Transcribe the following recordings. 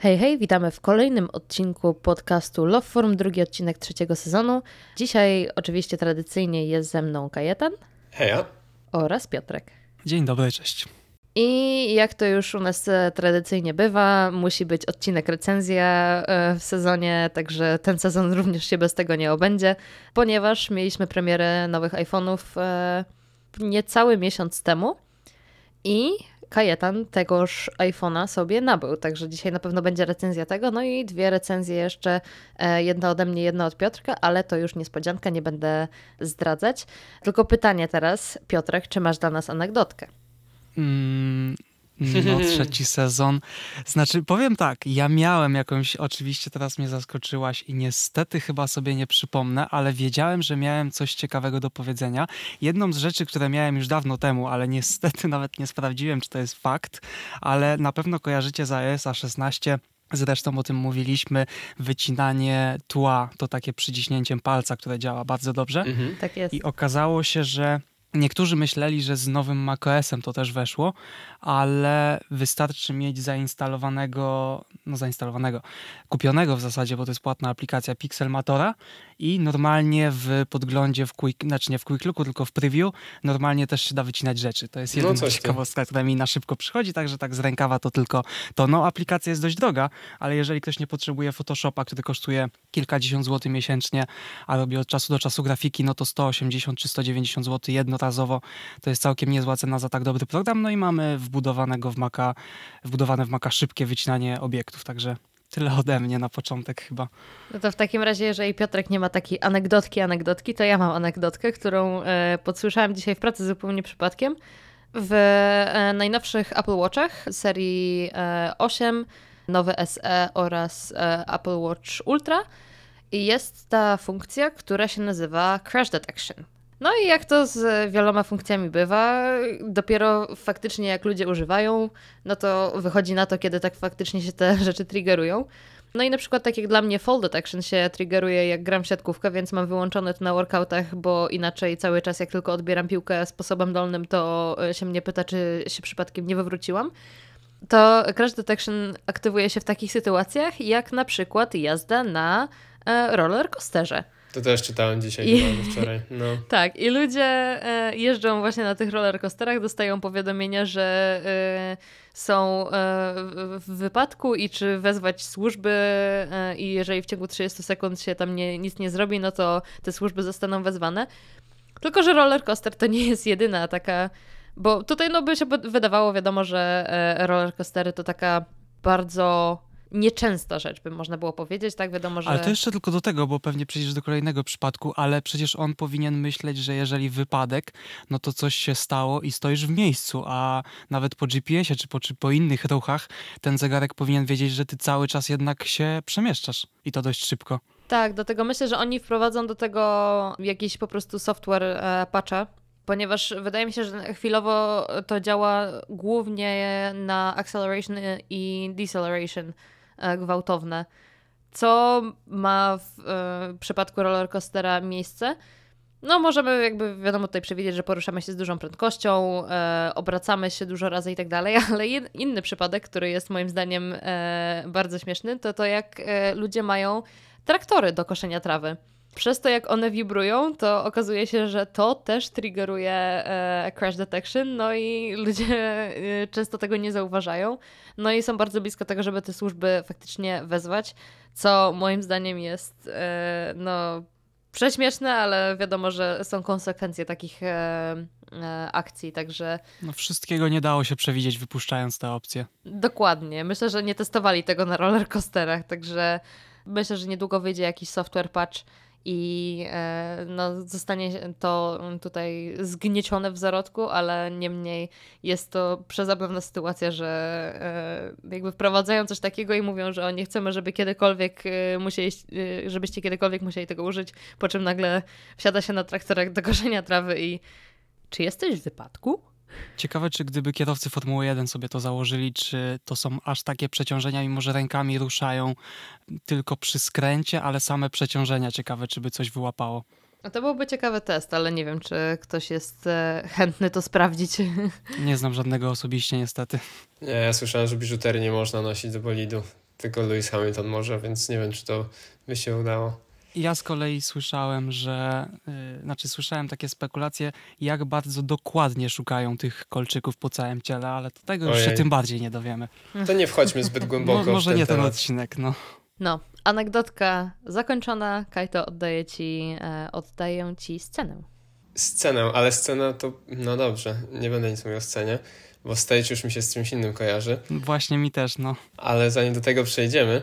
Hej, hej, witamy w kolejnym odcinku podcastu Love Forum, drugi odcinek trzeciego sezonu. Dzisiaj oczywiście tradycyjnie jest ze mną Kajetan. Heja. Oraz Piotrek. Dzień dobry, cześć. I jak to już u nas e, tradycyjnie bywa, musi być odcinek recenzja e, w sezonie, także ten sezon również się bez tego nie obędzie, ponieważ mieliśmy premierę nowych iPhone'ów e, niecały miesiąc temu i Kajetan tegoż iPhone'a sobie nabył, także dzisiaj na pewno będzie recenzja tego, no i dwie recenzje jeszcze, jedna ode mnie, jedna od Piotrka, ale to już niespodzianka, nie będę zdradzać. Tylko pytanie teraz, Piotrek, czy masz dla nas anegdotkę? Mm, no, trzeci sezon. Znaczy, powiem tak, ja miałem jakąś, oczywiście teraz mnie zaskoczyłaś i niestety chyba sobie nie przypomnę, ale wiedziałem, że miałem coś ciekawego do powiedzenia. Jedną z rzeczy, które miałem już dawno temu, ale niestety nawet nie sprawdziłem, czy to jest fakt, ale na pewno kojarzycie za iOS 16 Zresztą o tym mówiliśmy, wycinanie tła to takie przyciśnięciem palca, które działa bardzo dobrze. Mhm. Tak jest. I okazało się, że Niektórzy myśleli, że z nowym macOSem to też weszło, ale wystarczy mieć zainstalowanego, no zainstalowanego, kupionego w zasadzie, bo to jest płatna aplikacja Pixelmatora i normalnie w podglądzie, w quick, znaczy nie w Quick Looku, tylko w preview, normalnie też się da wycinać rzeczy. To jest jedyna no ciekawostka, która mi na szybko przychodzi, także tak z rękawa to tylko to. No aplikacja jest dość droga, ale jeżeli ktoś nie potrzebuje Photoshopa, który kosztuje kilkadziesiąt złotych miesięcznie, a robi od czasu do czasu grafiki, no to 180 czy 190 zł jednorazowo, to jest całkiem niezła cena za tak dobry program, no i mamy wbudowanego w Maca, wbudowane w Maca szybkie wycinanie obiektów, także Tyle ode mnie na początek chyba. No to w takim razie, jeżeli Piotrek nie ma takiej anegdotki, anegdotki, to ja mam anegdotkę, którą e, podsłyszałam dzisiaj w pracy zupełnie przypadkiem. W e, najnowszych Apple Watchach serii e, 8, nowy SE oraz e, Apple Watch Ultra jest ta funkcja, która się nazywa Crash Detection. No i jak to z wieloma funkcjami bywa, dopiero faktycznie jak ludzie używają, no to wychodzi na to, kiedy tak faktycznie się te rzeczy triggerują. No i na przykład tak jak dla mnie fall detection się triggeruje jak gram w siatkówkę, więc mam wyłączone to na workoutach, bo inaczej cały czas jak tylko odbieram piłkę sposobem dolnym, to się mnie pyta, czy się przypadkiem nie wywróciłam. To crash detection aktywuje się w takich sytuacjach, jak na przykład jazda na e, roller coasterze. To też czytałem dzisiaj, I... wczoraj. No. tak, i ludzie e, jeżdżą właśnie na tych rollercoasterach, dostają powiadomienia, że e, są e, w wypadku i czy wezwać służby i jeżeli w ciągu 30 sekund się tam nie, nic nie zrobi, no to te służby zostaną wezwane. Tylko, że rollercoaster to nie jest jedyna taka, bo tutaj no by się wydawało, wiadomo, że rollercoastery to taka bardzo nieczęsta rzecz, by można było powiedzieć, tak? Wiadomo, że... Ale to jeszcze tylko do tego, bo pewnie przejdziesz do kolejnego przypadku, ale przecież on powinien myśleć, że jeżeli wypadek, no to coś się stało i stoisz w miejscu, a nawet po GPS-ie czy po, czy po innych ruchach ten zegarek powinien wiedzieć, że ty cały czas jednak się przemieszczasz i to dość szybko. Tak, do tego myślę, że oni wprowadzą do tego jakiś po prostu software e, patcha, ponieważ wydaje mi się, że chwilowo to działa głównie na acceleration i deceleration gwałtowne. Co ma w e, przypadku rollercoastera miejsce? No, możemy jakby, wiadomo, tutaj przewidzieć, że poruszamy się z dużą prędkością, e, obracamy się dużo razy i tak dalej, ale inny przypadek, który jest moim zdaniem e, bardzo śmieszny, to to jak e, ludzie mają traktory do koszenia trawy. Przez to, jak one wibrują, to okazuje się, że to też triggeruje e, crash detection, no i ludzie e, często tego nie zauważają. No i są bardzo blisko tego, żeby te służby faktycznie wezwać, co moim zdaniem jest e, no prześmieszne, ale wiadomo, że są konsekwencje takich e, e, akcji, także... No wszystkiego nie dało się przewidzieć wypuszczając te opcje. Dokładnie. Myślę, że nie testowali tego na rollercoasterach, także myślę, że niedługo wyjdzie jakiś software patch, i e, no, zostanie to tutaj zgniecione w zarodku, ale niemniej jest to przezabawna sytuacja, że e, jakby wprowadzają coś takiego i mówią, że o, nie chcemy, żeby kiedykolwiek e, musieli, żebyście kiedykolwiek musieli tego użyć, po czym nagle wsiada się na traktorek do koszenia trawy i czy jesteś w wypadku? Ciekawe, czy gdyby kierowcy Formuły 1 sobie to założyli, czy to są aż takie przeciążenia, mimo że rękami ruszają tylko przy skręcie, ale same przeciążenia. Ciekawe, czy by coś wyłapało. A to byłby ciekawy test, ale nie wiem, czy ktoś jest e, chętny to sprawdzić. Nie znam żadnego osobiście, niestety. Nie, ja słyszałem, że biżuterii nie można nosić do bolidu. tylko Lewis Hamilton może, więc nie wiem, czy to by się udało. Ja z kolei słyszałem, że, yy, znaczy słyszałem takie spekulacje, jak bardzo dokładnie szukają tych kolczyków po całym ciele, ale to tego już się tym bardziej nie dowiemy. To nie wchodźmy zbyt głęboko. Mo, może ten nie temat. ten odcinek, no. No, anegdotka zakończona. Kajto, oddaję ci, e, oddaję ci scenę. Scenę, ale scena to, no dobrze, nie będę nic mówił o scenie, bo stage już mi się z czymś innym kojarzy. Właśnie mi też, no. Ale zanim do tego przejdziemy,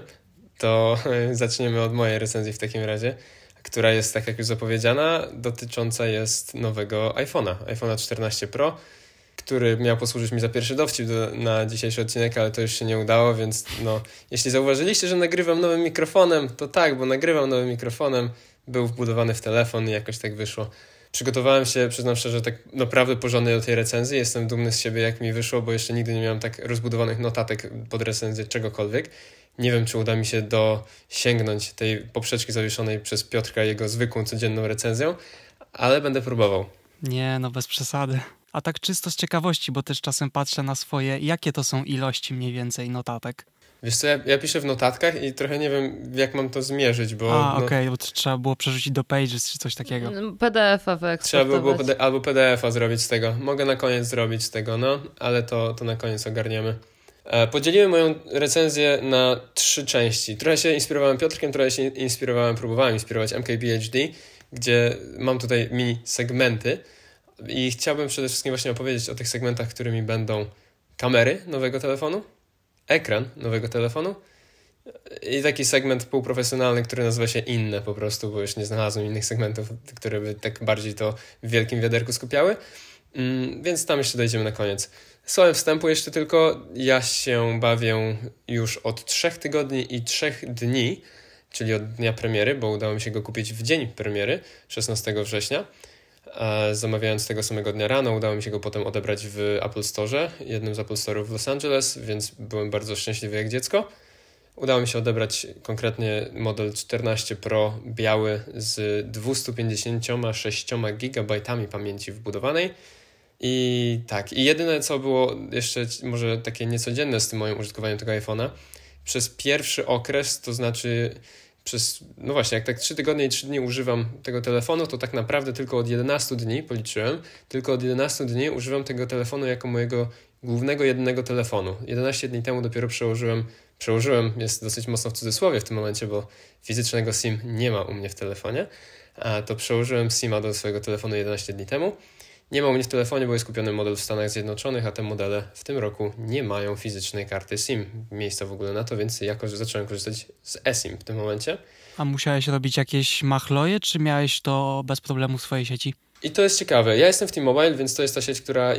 to zaczniemy od mojej recenzji w takim razie, która jest, tak jak już zapowiedziana, dotycząca jest nowego iPhone'a, iPhone'a 14 Pro, który miał posłużyć mi za pierwszy dowcip do, na dzisiejszy odcinek, ale to już się nie udało, więc no, jeśli zauważyliście, że nagrywam nowym mikrofonem, to tak, bo nagrywam nowym mikrofonem, był wbudowany w telefon i jakoś tak wyszło. Przygotowałem się, przyznam szczerze, tak naprawdę porządnie do tej recenzji. Jestem dumny z siebie, jak mi wyszło, bo jeszcze nigdy nie miałem tak rozbudowanych notatek pod recenzję czegokolwiek. Nie wiem, czy uda mi się dosięgnąć tej poprzeczki zawieszonej przez Piotrka jego zwykłą, codzienną recenzją, ale będę próbował. Nie, no bez przesady. A tak czysto z ciekawości, bo też czasem patrzę na swoje, jakie to są ilości mniej więcej notatek. Wiesz co, ja, ja piszę w notatkach i trochę nie wiem, jak mam to zmierzyć, bo... A, no, okej, okay, bo trzeba było przerzucić do Pages czy coś takiego. Mm, PDF-a wyeksportować. Trzeba by było PD, albo PDF-a zrobić z tego. Mogę na koniec zrobić z tego, no, ale to, to na koniec ogarniemy. E, podzieliłem moją recenzję na trzy części. Trochę się inspirowałem Piotrkiem, trochę się inspirowałem, próbowałem inspirować MKBHD, gdzie mam tutaj mini segmenty i chciałbym przede wszystkim właśnie opowiedzieć o tych segmentach, którymi będą kamery nowego telefonu, ekran nowego telefonu i taki segment półprofesjonalny, który nazywa się inne po prostu, bo już nie znalazłem innych segmentów, które by tak bardziej to w wielkim wiaderku skupiały. Mm, więc tam jeszcze dojdziemy na koniec. Słowem wstępu jeszcze tylko, ja się bawię już od trzech tygodni i trzech dni, czyli od dnia premiery, bo udało mi się go kupić w dzień premiery, 16 września. Zamawiając tego samego dnia rano, udało mi się go potem odebrać w Apple Store, jednym z Apple Store'ów w Los Angeles, więc byłem bardzo szczęśliwy jak dziecko. Udało mi się odebrać konkretnie model 14 Pro biały z 256 GB pamięci wbudowanej. I tak, i jedyne co było jeszcze może takie niecodzienne z tym moim użytkowaniem tego iPhone'a, przez pierwszy okres, to znaczy przez, no właśnie, jak tak 3 tygodnie i 3 dni używam tego telefonu, to tak naprawdę tylko od 11 dni, policzyłem, tylko od 11 dni używam tego telefonu jako mojego głównego jednego telefonu. 11 dni temu dopiero przełożyłem, przełożyłem, jest dosyć mocno w cudzysłowie w tym momencie, bo fizycznego SIM nie ma u mnie w telefonie, a to przełożyłem SIMa do swojego telefonu 11 dni temu. Nie ma u mnie w telefonie, bo jest kupiony model w Stanach Zjednoczonych, a te modele w tym roku nie mają fizycznej karty SIM, miejsca w ogóle na to, więc jakoś zacząłem korzystać z eSIM w tym momencie. A musiałeś robić jakieś machloje, czy miałeś to bez problemu w swojej sieci? I to jest ciekawe. Ja jestem w T-Mobile, więc to jest ta sieć, która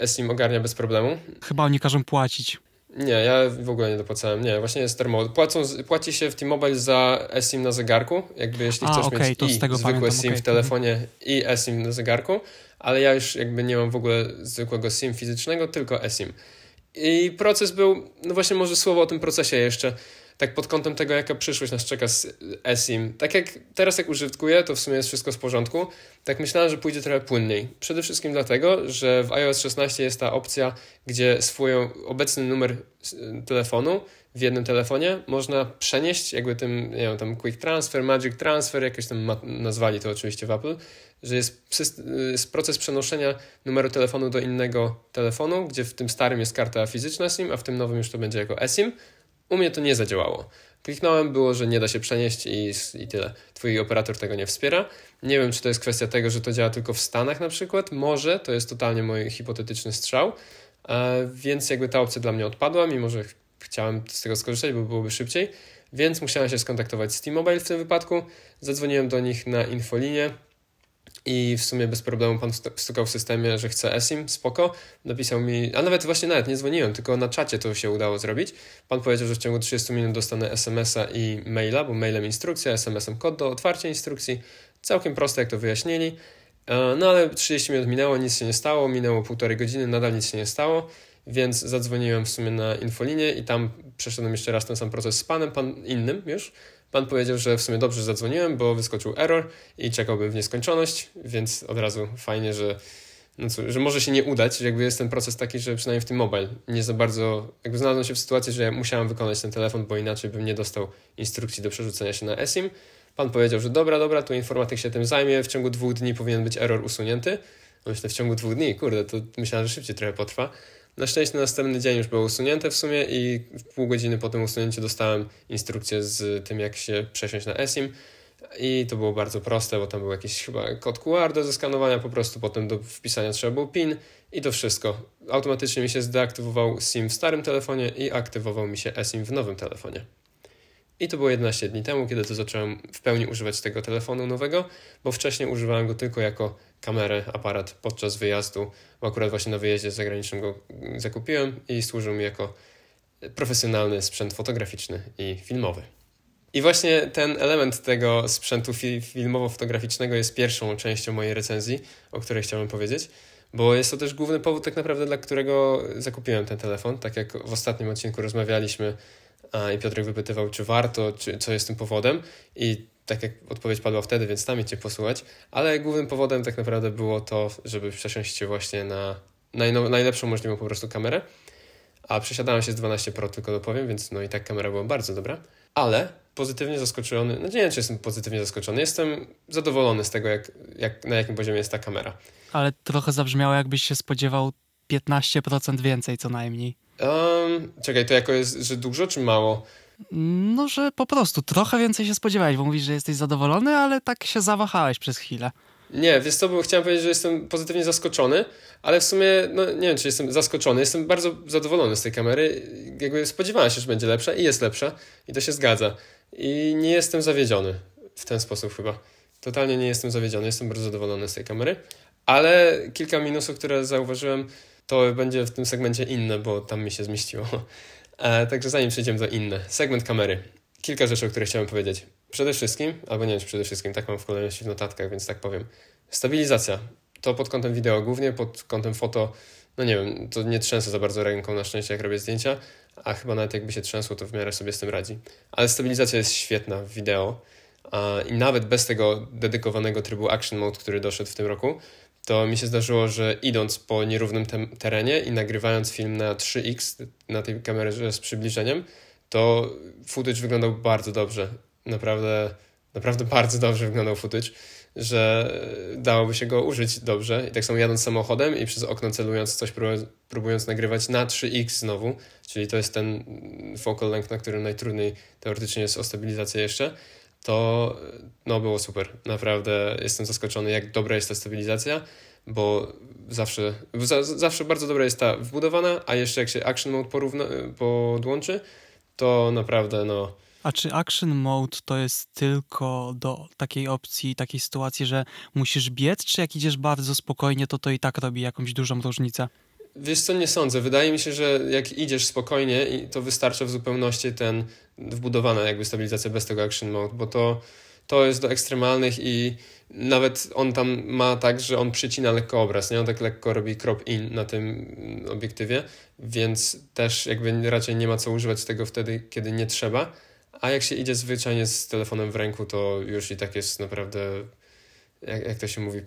eSIM ogarnia bez problemu. Chyba oni każą płacić. Nie, ja w ogóle nie dopłacałem. Nie, właśnie jest termo. Płacą, płaci się w T-Mobile za eSIM na zegarku, jakby jeśli chcesz okay, mieć i zwykłe pamiętam, SIM okay. w telefonie i eSIM na zegarku, ale ja już jakby nie mam w ogóle zwykłego SIM fizycznego, tylko eSIM. I proces był, no właśnie może słowo o tym procesie jeszcze tak pod kątem tego, jaka przyszłość nas czeka z eSIM. Tak jak teraz jak użytkuję, to w sumie jest wszystko w porządku. Tak myślałem, że pójdzie trochę płynniej. Przede wszystkim dlatego, że w iOS 16 jest ta opcja, gdzie swój obecny numer telefonu w jednym telefonie można przenieść jakby tym, nie wiem, tam Quick Transfer, Magic Transfer, jakoś tam nazwali to oczywiście w Apple, że jest, jest proces przenoszenia numeru telefonu do innego telefonu, gdzie w tym starym jest karta fizyczna SIM, a w tym nowym już to będzie jako eSIM. U mnie to nie zadziałało. Kliknąłem, było, że nie da się przenieść i, i tyle. Twój operator tego nie wspiera. Nie wiem, czy to jest kwestia tego, że to działa tylko w Stanach na przykład. Może, to jest totalnie mój hipotetyczny strzał. E, więc jakby ta opcja dla mnie odpadła, mimo że chciałem z tego skorzystać, bo byłoby szybciej. Więc musiałem się skontaktować z T-Mobile w tym wypadku. Zadzwoniłem do nich na infolinię i w sumie bez problemu pan stukał w systemie, że chce eSIM, spoko. Napisał mi, a nawet właśnie nawet nie dzwoniłem, tylko na czacie to się udało zrobić. Pan powiedział, że w ciągu 30 minut dostanę SMS-a i maila, bo mailem instrukcja, SMS-em kod do otwarcia instrukcji. Całkiem proste, jak to wyjaśnili. E, no ale 30 minut minęło, nic się nie stało, minęło półtorej godziny, nadal nic się nie stało, więc zadzwoniłem w sumie na infolinię i tam przeszedłem jeszcze raz ten sam proces z panem, pan innym już, Pan powiedział, że w sumie dobrze zadzwoniłem, bo wyskoczył error i czekałbym w nieskończoność, więc od razu fajnie, że no że może się nie udać, jakby jest ten proces taki, że przynajmniej w tym mobile nie za bardzo, jakby znalazłem się w sytuacji, że musiałem wykonać ten telefon, bo inaczej bym nie dostał instrukcji do przerzucenia się na eSIM. Pan powiedział, że dobra, dobra, tu informatyk się tym zajmie, w ciągu dwóch dni powinien być error usunięty. No myślę, w ciągu dwóch dni, kurde, to myślałem, że szybciej trochę potrwa. Na szczęście na następny dzień już było usunięte w sumie i pół godziny po tym usunięciu dostałem instrukcję z tym, jak się przesiąść na eSIM. I to było bardzo proste, bo tam był jakiś chyba kod QR do zeskanowania, po prostu potem do wpisania trzeba był PIN i to wszystko. Automatycznie mi się zdeaktywował SIM w starym telefonie i aktywował mi się eSIM w nowym telefonie. I to było 11 dni temu, kiedy to zacząłem w pełni używać tego telefonu nowego, bo wcześniej używałem go tylko jako kamerę, aparat podczas wyjazdu, bo akurat właśnie na wyjeździe zagranicznym go zakupiłem i służył mi jako profesjonalny sprzęt fotograficzny i filmowy. I właśnie ten element tego sprzętu filmowo-fotograficznego jest pierwszą częścią mojej recenzji, o której chciałem powiedzieć, bo jest to też główny powód tak naprawdę, dla którego zakupiłem ten telefon. Tak jak w ostatnim odcinku rozmawialiśmy i Piotrek wypytywał, czy warto, czy co jest tym powodem i tak jak odpowiedź padła wtedy, więc tam cię posłuchać, ale głównym powodem tak naprawdę było to, żeby przesiąść się właśnie na najlepszą możliwą po prostu kamerę, a przesiadałem się z 12 Pro, tylko dopowiem, więc no i tak kamera była bardzo dobra, ale pozytywnie zaskoczony, no nie wiem, czy jestem pozytywnie zaskoczony, jestem zadowolony z tego, jak, jak, na jakim poziomie jest ta kamera. Ale trochę zabrzmiało, jakbyś się spodziewał 15% więcej co najmniej. Um, czekaj, to jako jest, że dużo czy mało? No, że po prostu trochę więcej się spodziewałeś, bo mówisz, że jesteś zadowolony, ale tak się zawahałeś przez chwilę. Nie, wiesz co, bo chciałem powiedzieć, że jestem pozytywnie zaskoczony, ale w sumie, no nie wiem, czy jestem zaskoczony, jestem bardzo zadowolony z tej kamery. Jakby spodziewałem się, że będzie lepsza i jest lepsza i to się zgadza. I nie jestem zawiedziony w ten sposób chyba. Totalnie nie jestem zawiedziony, jestem bardzo zadowolony z tej kamery, ale kilka minusów, które zauważyłem, to będzie w tym segmencie inne, bo tam mi się zmieściło. E, także zanim przejdziemy do inne. Segment kamery. Kilka rzeczy, o których chciałem powiedzieć. Przede wszystkim, albo nie wiem, przede wszystkim, tak mam w kolejności w notatkach, więc tak powiem. Stabilizacja. To pod kątem wideo głównie, pod kątem foto, no nie wiem, to nie trzęsę za bardzo ręką na szczęście, jak robię zdjęcia, a chyba nawet jakby się trzęsło, to w miarę sobie z tym radzi. Ale stabilizacja jest świetna w wideo i nawet bez tego dedykowanego trybu Action Mode, który doszedł w tym roku, to mi się zdarzyło, że idąc po nierównym terenie i nagrywając film na 3x na tej kamerze z przybliżeniem, to footage wyglądał bardzo dobrze. Naprawdę, naprawdę bardzo dobrze wyglądał footage, że dałoby się go użyć dobrze. I tak samo jadąc samochodem i przez okno celując coś, próbując nagrywać na 3x znowu, czyli to jest ten focal length, na którym najtrudniej teoretycznie jest o stabilizację jeszcze, to no było super. Naprawdę jestem zaskoczony, jak dobra jest ta stabilizacja, bo zawsze, zawsze bardzo dobra jest ta wbudowana, a jeszcze jak się Action Mode porówna, podłączy, to naprawdę no... A czy Action Mode to jest tylko do takiej opcji, takiej sytuacji, że musisz biec, czy jak idziesz bardzo spokojnie, to to i tak robi jakąś dużą różnicę? Wiesz co, nie sądzę. Wydaje mi się, że jak idziesz spokojnie, to wystarcza w zupełności ten wbudowana jakby stabilizacja bez tego Action Mode, bo to, to jest do ekstremalnych i nawet on tam ma tak, że on przycina lekko obraz, nie? On tak lekko robi crop in na tym obiektywie, więc też jakby raczej nie ma co używać tego wtedy, kiedy nie trzeba. A jak się idzie zwyczajnie z telefonem w ręku, to już i tak jest naprawdę, jak, jak to się mówi,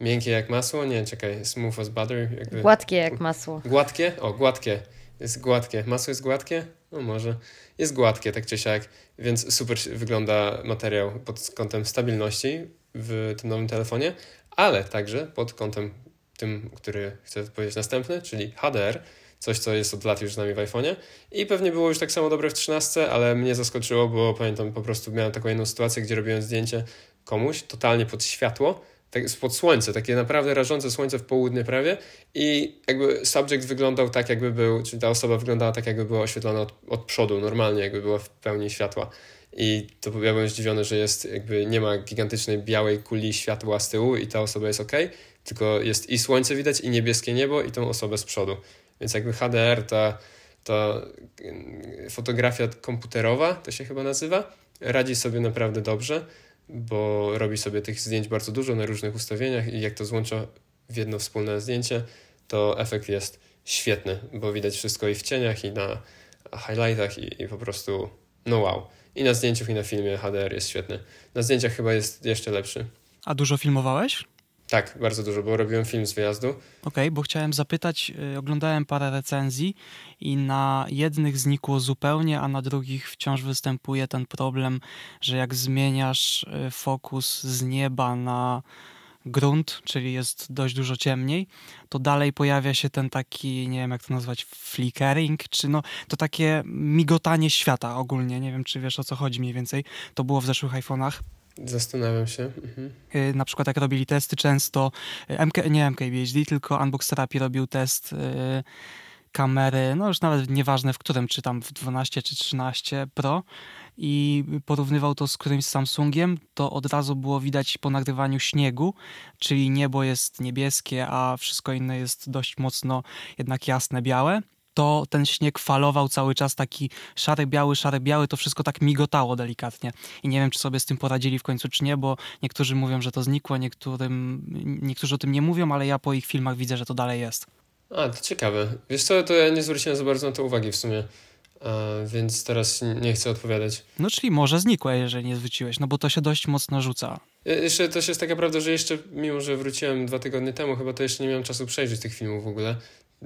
miękkie jak masło? Nie, czekaj, smooth as butter. Jakby... Gładkie jak masło. Gładkie? O, gładkie. Jest gładkie. Masło jest gładkie? No może. Jest gładkie, tak czy siak, więc super wygląda materiał pod kątem stabilności w tym nowym telefonie, ale także pod kątem tym, który chcę powiedzieć następny, czyli HDR, coś, co jest od lat już z nami w iPhone'ie. I pewnie było już tak samo dobre w 13, ale mnie zaskoczyło, bo pamiętam po prostu miałem taką jedną sytuację, gdzie robiłem zdjęcie komuś totalnie pod światło, tak spod słońce, takie naprawdę rażące słońce w południe prawie i jakby subject wyglądał tak, jakby był, czyli ta osoba wyglądała tak, jakby była oświetlona od, od przodu, normalnie, jakby była w pełni światła. I to ja byłem zdziwiony, że jest jakby nie ma gigantycznej białej kuli światła z tyłu i ta osoba jest ok, tylko jest i słońce widać, i niebieskie niebo, i tą osobę z przodu. Więc jakby HDR, ta, ta mm, fotografia komputerowa, to się chyba nazywa, radzi sobie naprawdę dobrze, bo robi sobie tych zdjęć bardzo dużo na różnych ustawieniach i jak to złącza w jedno wspólne zdjęcie, to efekt jest świetny, bo widać wszystko i w cieniach, i na highlightach, i, i po prostu no wow. I na zdjęciach, i na filmie HDR jest świetny. Na zdjęciach chyba jest jeszcze lepszy. A dużo filmowałeś? Tak, bardzo dużo, bo robiłem film z wyjazdu. Okej, okay, bo chciałem zapytać, y, oglądałem parę recenzji i na jednych znikło zupełnie, a na drugich wciąż występuje ten problem, że jak zmieniasz y, fokus z nieba na grunt, czyli jest dość dużo ciemniej, to dalej pojawia się ten taki, nie wiem jak to nazwać, flickering, czy no to takie migotanie świata ogólnie, nie wiem czy wiesz o co chodzi mniej więcej, to było w zeszłych iPhone'ach. Zastanawiam się. Mhm. Y, na przykład jak robili testy często, y, MK, nie MKBHD, tylko Unbox Therapy robił test yy, kamery, no już nawet nieważne w którym, czy tam w 12 czy 13 Pro i porównywał to z którymś Samsungiem, to od razu było widać po nagrywaniu śniegu, czyli niebo jest niebieskie, a wszystko inne jest dość mocno jednak jasne, białe to ten śnieg falował cały czas taki szary, biały, szary, biały, to wszystko tak migotało delikatnie. I nie wiem, czy sobie z tym poradzili w końcu, czy nie, bo niektórzy mówią, że to znikło, niektórym, niektórzy o tym nie mówią, ale ja po ich filmach widzę, że to dalej jest. A, to ciekawe. Wiesz co, to ja nie zwróciłem za bardzo na to uwagi w sumie. więc teraz nie chcę odpowiadać. No czyli może znikłe, jeżeli nie zwróciłeś, no bo to się dość mocno rzuca. Jeszcze też jest taka prawda, że jeszcze, mimo że wróciłem dwa tygodnie temu, chyba to jeszcze nie miałem czasu przejrzeć tych filmów w ogóle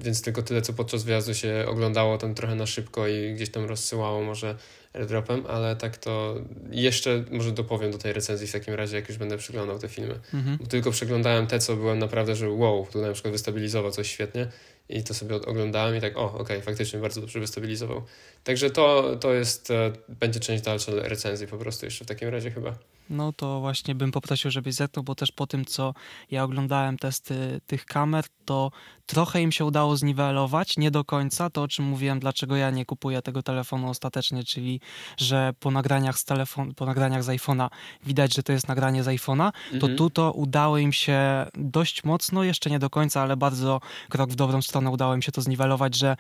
więc tylko tyle, co podczas wyjazdu się oglądało tam trochę na szybko i gdzieś tam rozsyłało może airdropem, ale tak to jeszcze może dopowiem do tej recenzji w takim razie, jak już będę przeglądał te filmy. Mhm. Tylko przeglądałem te, co byłem naprawdę, że wow, tu na przykład wystabilizował coś świetnie i to sobie oglądałem i tak, o, okej, okay, faktycznie bardzo dobrze wystabilizował. Także to, to jest, e, będzie część dalsza recenzji po prostu jeszcze w takim razie chyba. No to właśnie bym poprosił, żebyś zerknął, bo też po tym, co ja oglądałem testy tych kamer, to trochę im się udało zniwelować, nie do końca, to o czym mówiłem, dlaczego ja nie kupuję tego telefonu ostatecznie, czyli że po nagraniach z telefon, po nagraniach z iPhone'a widać, że to jest nagranie z iPhone'a, to mhm. tu to udało im się dość mocno, jeszcze nie do końca, ale bardzo krok w dobrą stronę udało im się to zniwelować, że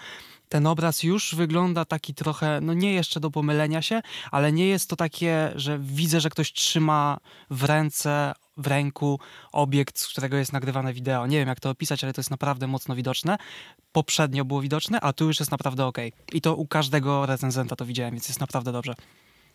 ten obraz już wygląda taki trochę, no nie jeszcze do pomylenia się, ale nie jest to takie, że widzę, że ktoś trzyma w ręce, w ręku obiekt, z którego jest nagrywane wideo. Nie wiem, jak to opisać, ale to jest naprawdę mocno widoczne. Poprzednio było widoczne, a tu już jest naprawdę ok. I to u każdego recenzenta to widziałem, więc jest naprawdę dobrze.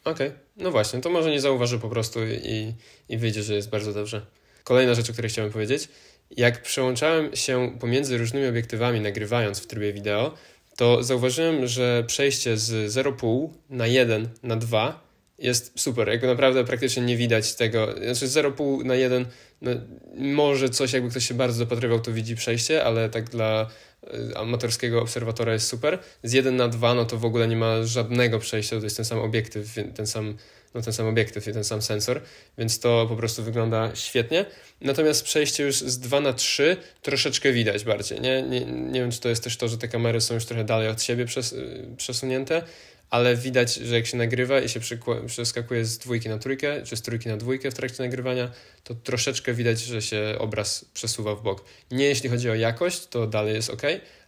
Okej, okay. no właśnie, to może nie zauważy po prostu i, i wyjdzie, że jest bardzo dobrze. Kolejna rzecz, o której chciałem powiedzieć. Jak przełączałem się pomiędzy różnymi obiektywami, nagrywając w trybie wideo, to zauważyłem, że przejście z 0,5 na 1 na 2 jest super. Jakby naprawdę praktycznie nie widać tego. Znaczy 0,5 na 1, no, może coś, jakby ktoś się bardzo dopatrywał, to widzi przejście, ale tak dla y, amatorskiego obserwatora jest super. Z 1 na 2, no to w ogóle nie ma żadnego przejścia, to jest ten sam obiektyw, ten sam no, ten sam obiektyw i ten sam sensor, więc to po prostu wygląda świetnie. Natomiast przejście już z 2 na 3 troszeczkę widać bardziej. Nie, nie, nie wiem, czy to jest też to, że te kamery są już trochę dalej od siebie przes y, przesunięte, ale widać, że jak się nagrywa i się przeskakuje z dwójki na trójkę, czy z trójki na dwójkę w trakcie nagrywania, to troszeczkę widać, że się obraz przesuwa w bok. Nie jeśli chodzi o jakość, to dalej jest ok,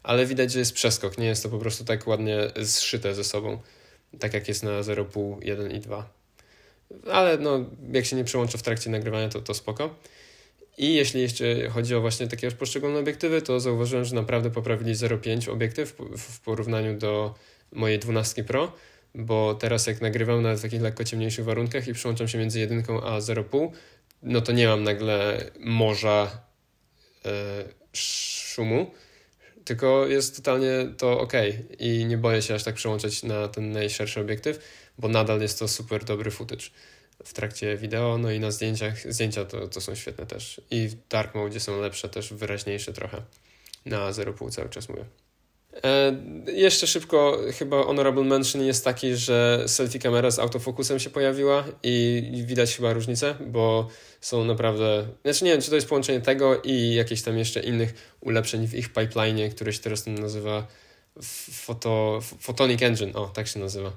ale widać, że jest przeskok. Nie jest to po prostu tak ładnie zszyte ze sobą, tak jak jest na 0,5, 1 i 2 ale no, jak się nie przełączy w trakcie nagrywania, to, to spoko. I jeśli jeszcze chodzi o właśnie takie poszczególne obiektywy, to zauważyłem, że naprawdę poprawili 0,5 obiektyw w porównaniu do mojej 12 Pro, bo teraz jak nagrywam na takich lekko ciemniejszych warunkach i przyłączam się między 1 a 0,5, no to nie mam nagle morza e, szumu, tylko jest totalnie to ok i nie boję się aż tak przełączać na ten najszerszy obiektyw bo nadal jest to super dobry footage w trakcie wideo, no i na zdjęciach, zdjęcia to, to są świetne też. I w dark mode są lepsze, też wyraźniejsze trochę. Na 0,5 cały czas mówię. E, jeszcze szybko, chyba honorable mention jest taki, że selfie kamera z autofokusem się pojawiła i widać chyba różnicę, bo są naprawdę, znaczy nie wiem, czy to jest połączenie tego i jakieś tam jeszcze innych ulepszeń w ich pipeline, które się teraz nazywa Photo, Photonic Engine, o, tak się nazywa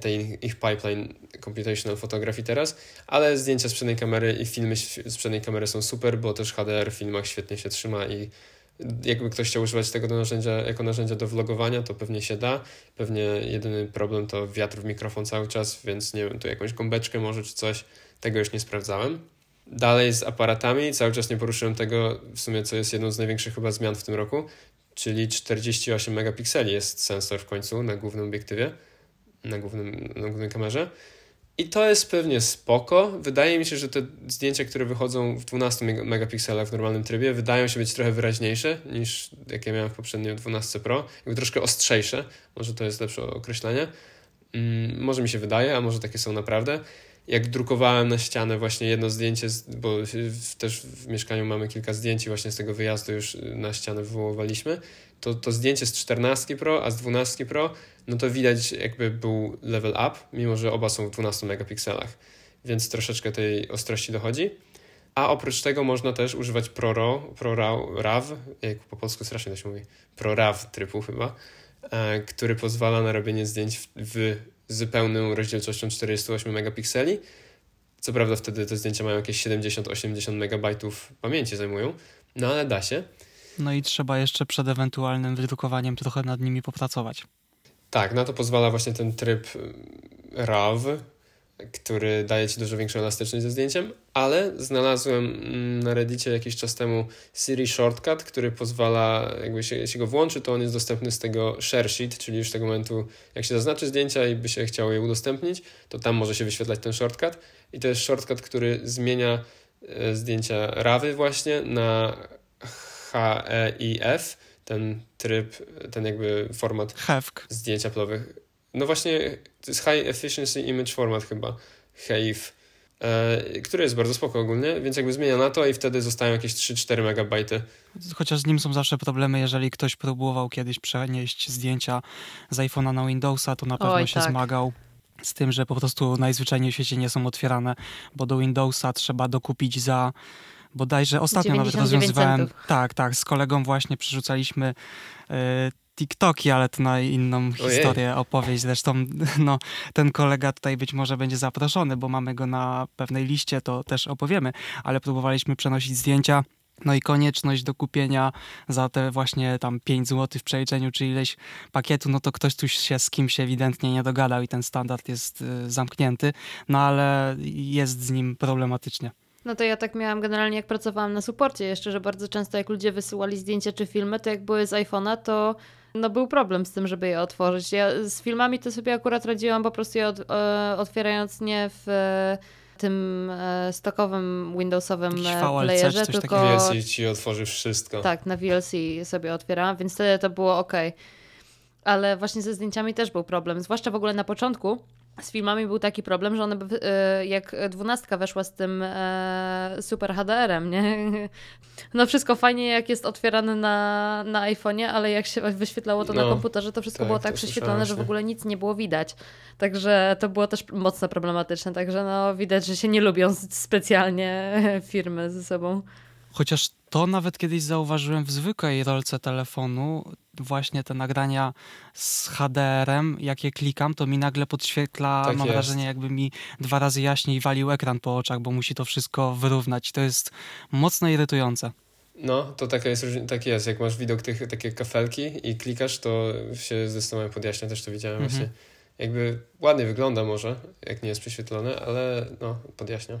tej ich pipeline computational photography teraz, ale zdjęcia z przedniej kamery i filmy z przedniej kamery są super, bo też HDR w filmach świetnie się trzyma i jakby ktoś chciał używać tego do narzędzia, jako narzędzia do vlogowania, to pewnie się da. Pewnie jedyny problem to wiatr w mikrofon cały czas, więc nie wiem, tu jakąś gąbeczkę może czy coś, tego już nie sprawdzałem. Dalej z aparatami, cały czas nie poruszyłem tego, w sumie co jest jedną z największych chyba zmian w tym roku, czyli 48 megapikseli jest sensor w końcu na głównym obiektywie na, głównym, na głównej kamerze. I to jest pewnie spoko. Wydaje mi się, że te zdjęcia, które wychodzą w 12 megapikselach w normalnym trybie, wydają się być trochę wyraźniejsze niż jakie miałem w poprzednim 12 Pro. Jakby troszkę ostrzejsze, może to jest lepsze określenie. Mm, może mi się wydaje, a może takie są naprawdę. Jak drukowałem na ścianę właśnie jedno zdjęcie, bo też w mieszkaniu mamy kilka zdjęć właśnie z tego wyjazdu już na ścianę wywoływaliśmy, to, to zdjęcie z 14 Pro, a z 12 Pro, no to widać jakby był level up, mimo że oba są w 12 megapikselach, więc troszeczkę tej ostrości dochodzi. A oprócz tego można też używać ProRAW, ProRAW, jak po polsku strasznie to się mówi, ProRAW trybu chyba, e, który pozwala na robienie zdjęć w, w z pełną rozdzielczością 48 megapikseli. Co prawda wtedy te zdjęcia mają jakieś 70-80 megabajtów pamięci zajmują, no ale da się. No i trzeba jeszcze przed ewentualnym wydrukowaniem trochę nad nimi popracować. Tak, na to pozwala właśnie ten tryb RAW, który daje ci dużo większą elastyczność ze zdjęciem, ale znalazłem mm, na Reddicie jakiś czas temu Siri Shortcut, który pozwala, jakby się, się go włączy, to on jest dostępny z tego share sheet, czyli już tego momentu, jak się zaznaczy zdjęcia i by się chciało je udostępnić, to tam może się wyświetlać ten shortcut i to jest shortcut, który zmienia e, zdjęcia RAWy właśnie na HEIF, ten tryb, ten jakby format HEFK. zdjęć Apple'owych. No właśnie, to jest High Efficiency Image Format chyba, HEIF, e, który jest bardzo spoko ogólnie, więc jakby zmienia na to i wtedy zostają jakieś 3-4 megabajty. Chociaż z nim są zawsze problemy, jeżeli ktoś próbował kiedyś przenieść zdjęcia z iPhone'a na Windowsa, to na pewno Oj, się tak. zmagał z tym, że po prostu najzwyczajniej w świecie nie są otwierane, bo do Windowsa trzeba dokupić za bodajże ostatnio nawet rozwiązywałem. Centów. Tak, tak, z kolegą właśnie przerzucaliśmy y, TikToki, ale to na inną Ojej. historię opowieść. Zresztą no, ten kolega tutaj być może będzie zaproszony, bo mamy go na pewnej liście, to też opowiemy, ale próbowaliśmy przenosić zdjęcia. No i konieczność do kupienia za te właśnie tam 5 zł w przeliczeniu czy ileś pakietu, no to ktoś tu się z kimś ewidentnie nie dogadał i ten standard jest y, zamknięty, no ale jest z nim problematycznie. No to ja tak miałam generalnie, jak pracowałam na suporcie jeszcze, że bardzo często jak ludzie wysyłali zdjęcia czy filmy, to jak były z iPhone'a, to no był problem z tym, żeby je otworzyć. Ja z filmami to sobie akurat radziłam po prostu je od, e, otwierając nie w e, tym e, stokowym Windowsowym VLC, playerze, tylko... VLC ci otworzy wszystko. Tak, na VLC sobie otwierałam, więc wtedy to było ok. Ale właśnie ze zdjęciami też był problem, zwłaszcza w ogóle na początku, z filmami był taki problem, że one, e, jak dwunastka weszła z tym e, super HDR-em, nie? No wszystko fajnie, jak jest otwierane na, na iPhone'ie, ale jak się wyświetlało to no, na komputerze, to wszystko tak, było tak prześwietlone, że w ogóle nic nie było widać. Także to było też mocno problematyczne. Także no widać, że się nie lubią specjalnie firmy ze sobą. Chociaż to nawet kiedyś zauważyłem w zwykłej rolce telefonu, właśnie te nagrania z HDR-em, jak je klikam, to mi nagle podświetla, tak mam jest. wrażenie, jakby mi dwa razy jaśniej walił ekran po oczach, bo musi to wszystko wyrównać. To jest mocno irytujące. No, to taka jest, tak jest. Jak masz widok tych, takie kafelki i klikasz, to się zdecydowanie podjaśnia. Też to widziałem mhm. właśnie. Jakby ładnie wygląda może, jak nie jest prześwietlone, ale no, podjaśnia.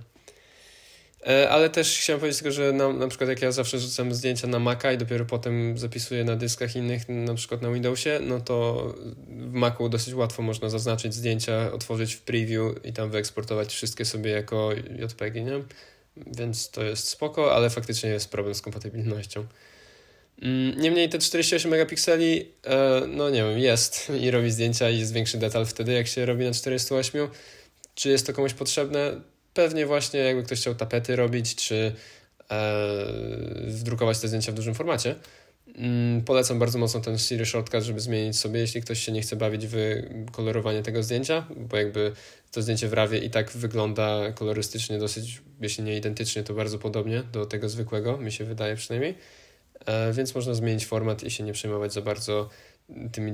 E, ale też chciałem powiedzieć tylko, że na, na przykład jak ja zawsze rzucam zdjęcia na Maca i dopiero potem zapisuję na dyskach innych, na przykład na Windowsie, no to w Macu dosyć łatwo można zaznaczyć zdjęcia, otworzyć w preview i tam wyeksportować wszystkie sobie jako JPG, nie? Więc to jest spoko, ale faktycznie jest problem z kompatybilnością. Mm, niemniej te 48 megapikseli, e, no nie wiem, jest i robi zdjęcia i jest większy detal wtedy, jak się robi na 48. Czy jest to komuś potrzebne? Pewnie właśnie jakby ktoś chciał tapety robić, czy e, wdrukować te zdjęcia w dużym formacie. Mm, polecam bardzo mocno ten Siri Shortcut, żeby zmienić sobie, jeśli ktoś się nie chce bawić w kolorowanie tego zdjęcia, bo jakby to zdjęcie w rawie i tak wygląda kolorystycznie dosyć, jeśli nie identycznie, to bardzo podobnie do tego zwykłego, mi się wydaje przynajmniej. E, więc można zmienić format i się nie przejmować za bardzo tymi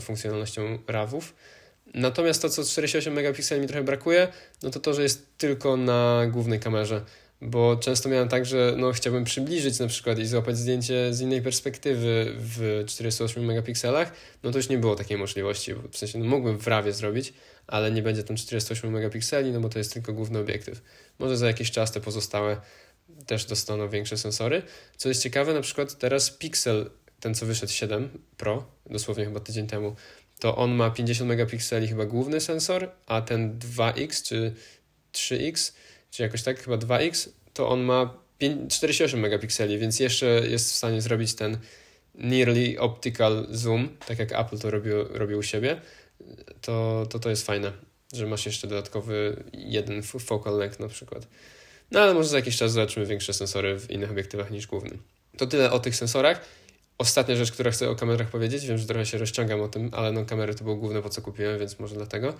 funkcjonalnością rawów. Natomiast to, co 48 megapikseli mi trochę brakuje, no to to, że jest tylko na głównej kamerze. Bo często miałem tak, że no, chciałbym przybliżyć na przykład i złapać zdjęcie z innej perspektywy w 48 megapikselach, no to już nie było takiej możliwości. W sensie no, mógłbym w RAWie zrobić, ale nie będzie tam 48 megapikseli, no bo to jest tylko główny obiektyw. Może za jakiś czas te pozostałe też dostaną większe sensory. Co jest ciekawe, na przykład teraz Pixel, ten co wyszedł 7 Pro, dosłownie chyba tydzień temu, to on ma 50 megapikseli chyba główny sensor, a ten 2X czy 3X, czy jakoś tak, chyba 2X, to on ma 48 megapikseli, więc jeszcze jest w stanie zrobić ten nearly optical zoom, tak jak Apple to robił, robił u siebie, to, to to jest fajne, że masz jeszcze dodatkowy jeden focal length na przykład. No ale może za jakiś czas zobaczymy większe sensory w innych obiektywach niż głównym. To tyle o tych sensorach. Ostatnia rzecz, która chcę o kamerach powiedzieć, wiem, że trochę się rozciągam o tym, ale no kamery to było główne, po co kupiłem, więc może dlatego.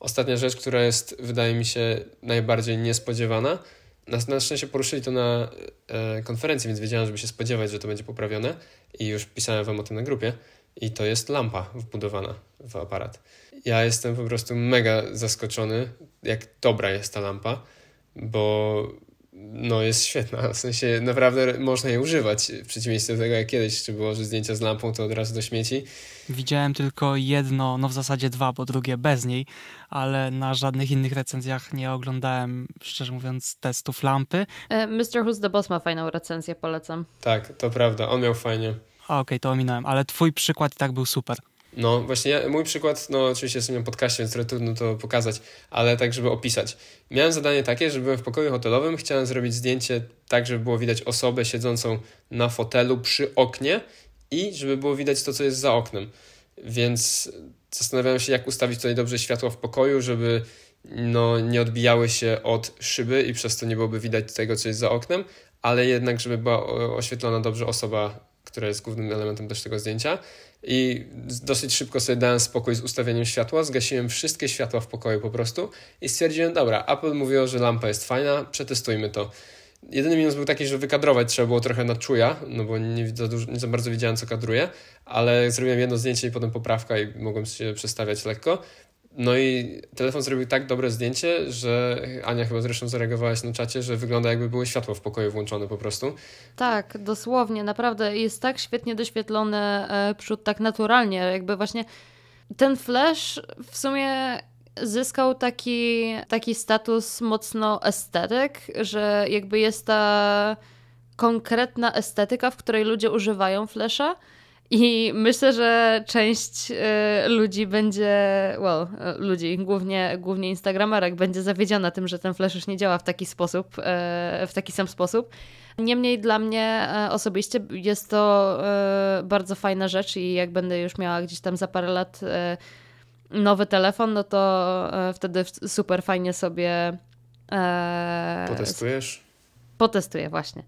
Ostatnia rzecz, która jest, wydaje mi się, najbardziej niespodziewana. Na, na szczęście poruszyli to na e, konferencji, więc wiedziałem, żeby się spodziewać, że to będzie poprawione i już pisałem wam o tym na grupie. I to jest lampa wbudowana w aparat. Ja jestem po prostu mega zaskoczony, jak dobra jest ta lampa, bo no jest świetna, w sensie naprawdę można jej używać, w przeciwieństwie do tego jak kiedyś, czy było, że zdjęcia z lampą to od razu do śmieci. Widziałem tylko jedno, no w zasadzie dwa, bo drugie bez niej, ale na żadnych innych recenzjach nie oglądałem, szczerze mówiąc, testów lampy. E, Mr. Who's the Boss ma fajną recenzję, polecam. Tak, to prawda, on miał fajnie. Okej, okay, to ominąłem, ale twój przykład i tak był super. No właśnie, ja, mój przykład, no oczywiście jestem na podcaście, więc trochę trudno to pokazać, ale tak, żeby opisać. Miałem zadanie takie, że byłem w pokoju hotelowym, chciałem zrobić zdjęcie tak, żeby było widać osobę siedzącą na fotelu przy oknie i żeby było widać to, co jest za oknem. Więc zastanawiałem się, jak ustawić tutaj dobrze światło w pokoju, żeby no, nie odbijały się od szyby i przez to nie byłoby widać tego, co jest za oknem, ale jednak, żeby była oświetlona dobrze osoba, która jest głównym elementem też tego zdjęcia. I dosyć szybko sobie dałem spokój z ustawieniem światła, zgasiłem wszystkie światła w pokoju po prostu i stwierdziłem, dobra, Apple mówiło, że lampa jest fajna, przetestujmy to. Jedyny minus był taki, że wykadrować trzeba było trochę na czuja, no bo nie za, dużo, nie za bardzo wiedziałem, co kadruję, ale zrobiłem jedno zdjęcie i potem poprawka i mogłem się przestawiać lekko. No i telefon zrobił tak dobre zdjęcie, że Ania chyba zresztą zareagowałaś na czacie, że wygląda jakby były światło w pokoju włączone po prostu. Tak, dosłownie, naprawdę jest tak świetnie doświetlony e, przód, tak naturalnie, jakby właśnie ten flash w sumie zyskał taki, taki status mocno estetyk, że jakby jest ta konkretna estetyka, w której ludzie używają flasha, i myślę, że część y, ludzi będzie, well, ludzi, głównie, głównie instagramerek, będzie zawiedziona tym, że ten flash już nie działa w taki sposób, y, w taki sam sposób. Niemniej dla mnie y, osobiście jest to bardzo fajna rzecz i jak będę już miała gdzieś tam za parę lat nowy telefon, no to wtedy super fajnie sobie. Potestujesz? Potestuję, właśnie.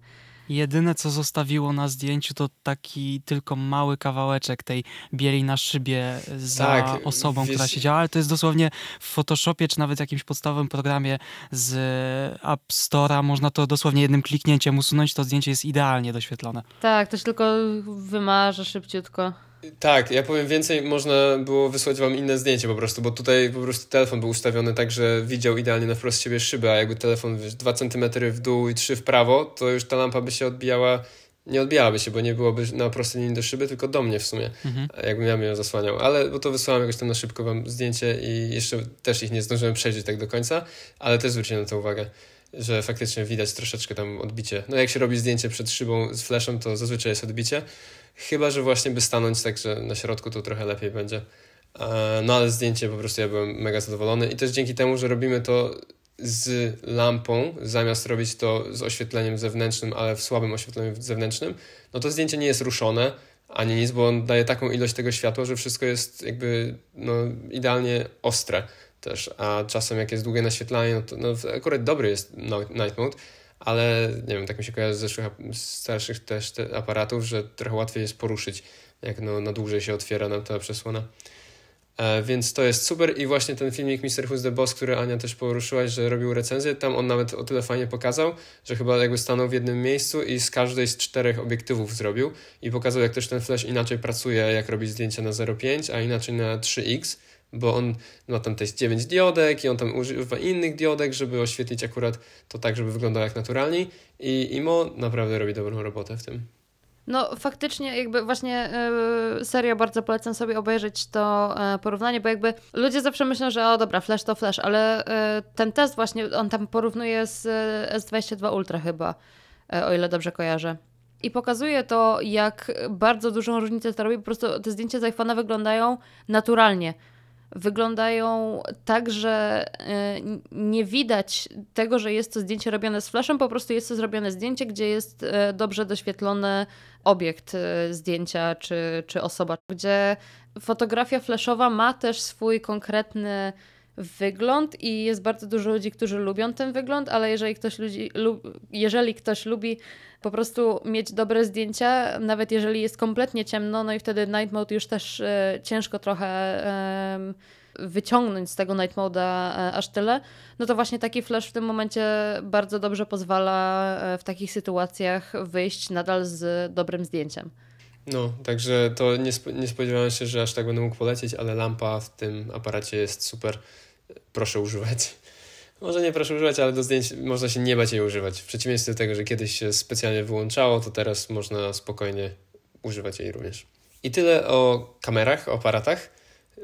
Jedyne, co zostawiło na zdjęciu, to taki tylko mały kawałeczek tej bieli na szybie za tak, osobą, wiesz... która siedziała, ale to jest dosłownie w Photoshopie, czy nawet jakimś podstawowym programie z App Store'a. Można to dosłownie jednym kliknięciem usunąć, to zdjęcie jest idealnie doświetlone. Tak, to się tylko wymarza szybciutko. Tak, ja powiem więcej, można było wysłać wam inne zdjęcie po prostu, bo tutaj po prostu telefon był ustawiony tak, że widział idealnie na wprost siebie szybę, a jakby telefon wiesz, 2 cm w dół i 3 w prawo, to już ta lampa by się odbijała, nie odbijałaby się, bo nie byłoby na prostej linii do szyby, tylko do mnie w sumie, mhm. jakbym ja ją zasłaniał. Ale bo to wysłałem jakoś tam na szybko wam zdjęcie i jeszcze też ich nie zdążyłem przejrzeć tak do końca, ale też zwróciłem na to uwagę że faktycznie widać troszeczkę tam odbicie. No jak się robi zdjęcie przed szybą z flashem, to zazwyczaj jest odbicie. Chyba, że właśnie by stanąć tak, że na środku to trochę lepiej będzie. No ale zdjęcie po prostu ja byłem mega zadowolony i też dzięki temu, że robimy to z lampą, zamiast robić to z oświetleniem zewnętrznym, ale w słabym oświetleniu zewnętrznym, no to zdjęcie nie jest ruszone ani nic, bo on daje taką ilość tego światła, że wszystko jest jakby no, idealnie ostre też, a czasem jak jest długie naświetlanie, no to no, akurat dobry jest night mode, ale nie wiem, tak mi się kojarzy z zeszłych, starszych też aparatów, że trochę łatwiej jest poruszyć, jak no, na dłużej się otwiera nam ta przesłona. E, więc to jest super i właśnie ten filmik Mr. Who's the Boss, który Ania też poruszyłaś, że robił recenzję, tam on nawet o tyle fajnie pokazał, że chyba jakby stanął w jednym miejscu i z każdej z czterech obiektywów zrobił i pokazał jak też ten flash inaczej pracuje, jak robić zdjęcia na 0,5, a inaczej na 3x bo on ma tam też 9 diodek i on tam używa innych diodek, żeby oświetlić akurat to tak, żeby wyglądało jak naturalnie i IMO naprawdę robi dobrą robotę w tym. No faktycznie jakby właśnie yy, serio bardzo polecam sobie obejrzeć to yy, porównanie, bo jakby ludzie zawsze myślą, że o dobra, flash to flash, ale yy, ten test właśnie on tam porównuje z S22 Ultra chyba, o ile dobrze kojarzę. i pokazuje to, jak bardzo dużą różnicę to robi. Po prostu te zdjęcia z iPhone'a wyglądają naturalnie. Wyglądają tak, że e, nie widać tego, że jest to zdjęcie robione z flashem, po prostu jest to zrobione zdjęcie, gdzie jest e, dobrze doświetlony obiekt e, zdjęcia czy, czy osoba, gdzie fotografia flashowa ma też swój konkretny wygląd i jest bardzo dużo ludzi, którzy lubią ten wygląd, ale jeżeli ktoś, ludzi, jeżeli ktoś lubi po prostu mieć dobre zdjęcia, nawet jeżeli jest kompletnie ciemno, no i wtedy night mode już też e, ciężko trochę e, wyciągnąć z tego night mode'a e, aż tyle, no to właśnie taki flash w tym momencie bardzo dobrze pozwala e, w takich sytuacjach wyjść nadal z dobrym zdjęciem. No, także to nie, spo, nie spodziewałem się, że aż tak będę mógł polecieć, ale lampa w tym aparacie jest super. Proszę używać. Może nie proszę używać, ale do zdjęć można się nie bać jej używać. W przeciwieństwie do tego, że kiedyś się specjalnie wyłączało, to teraz można spokojnie używać jej również. I tyle o kamerach, o aparatach.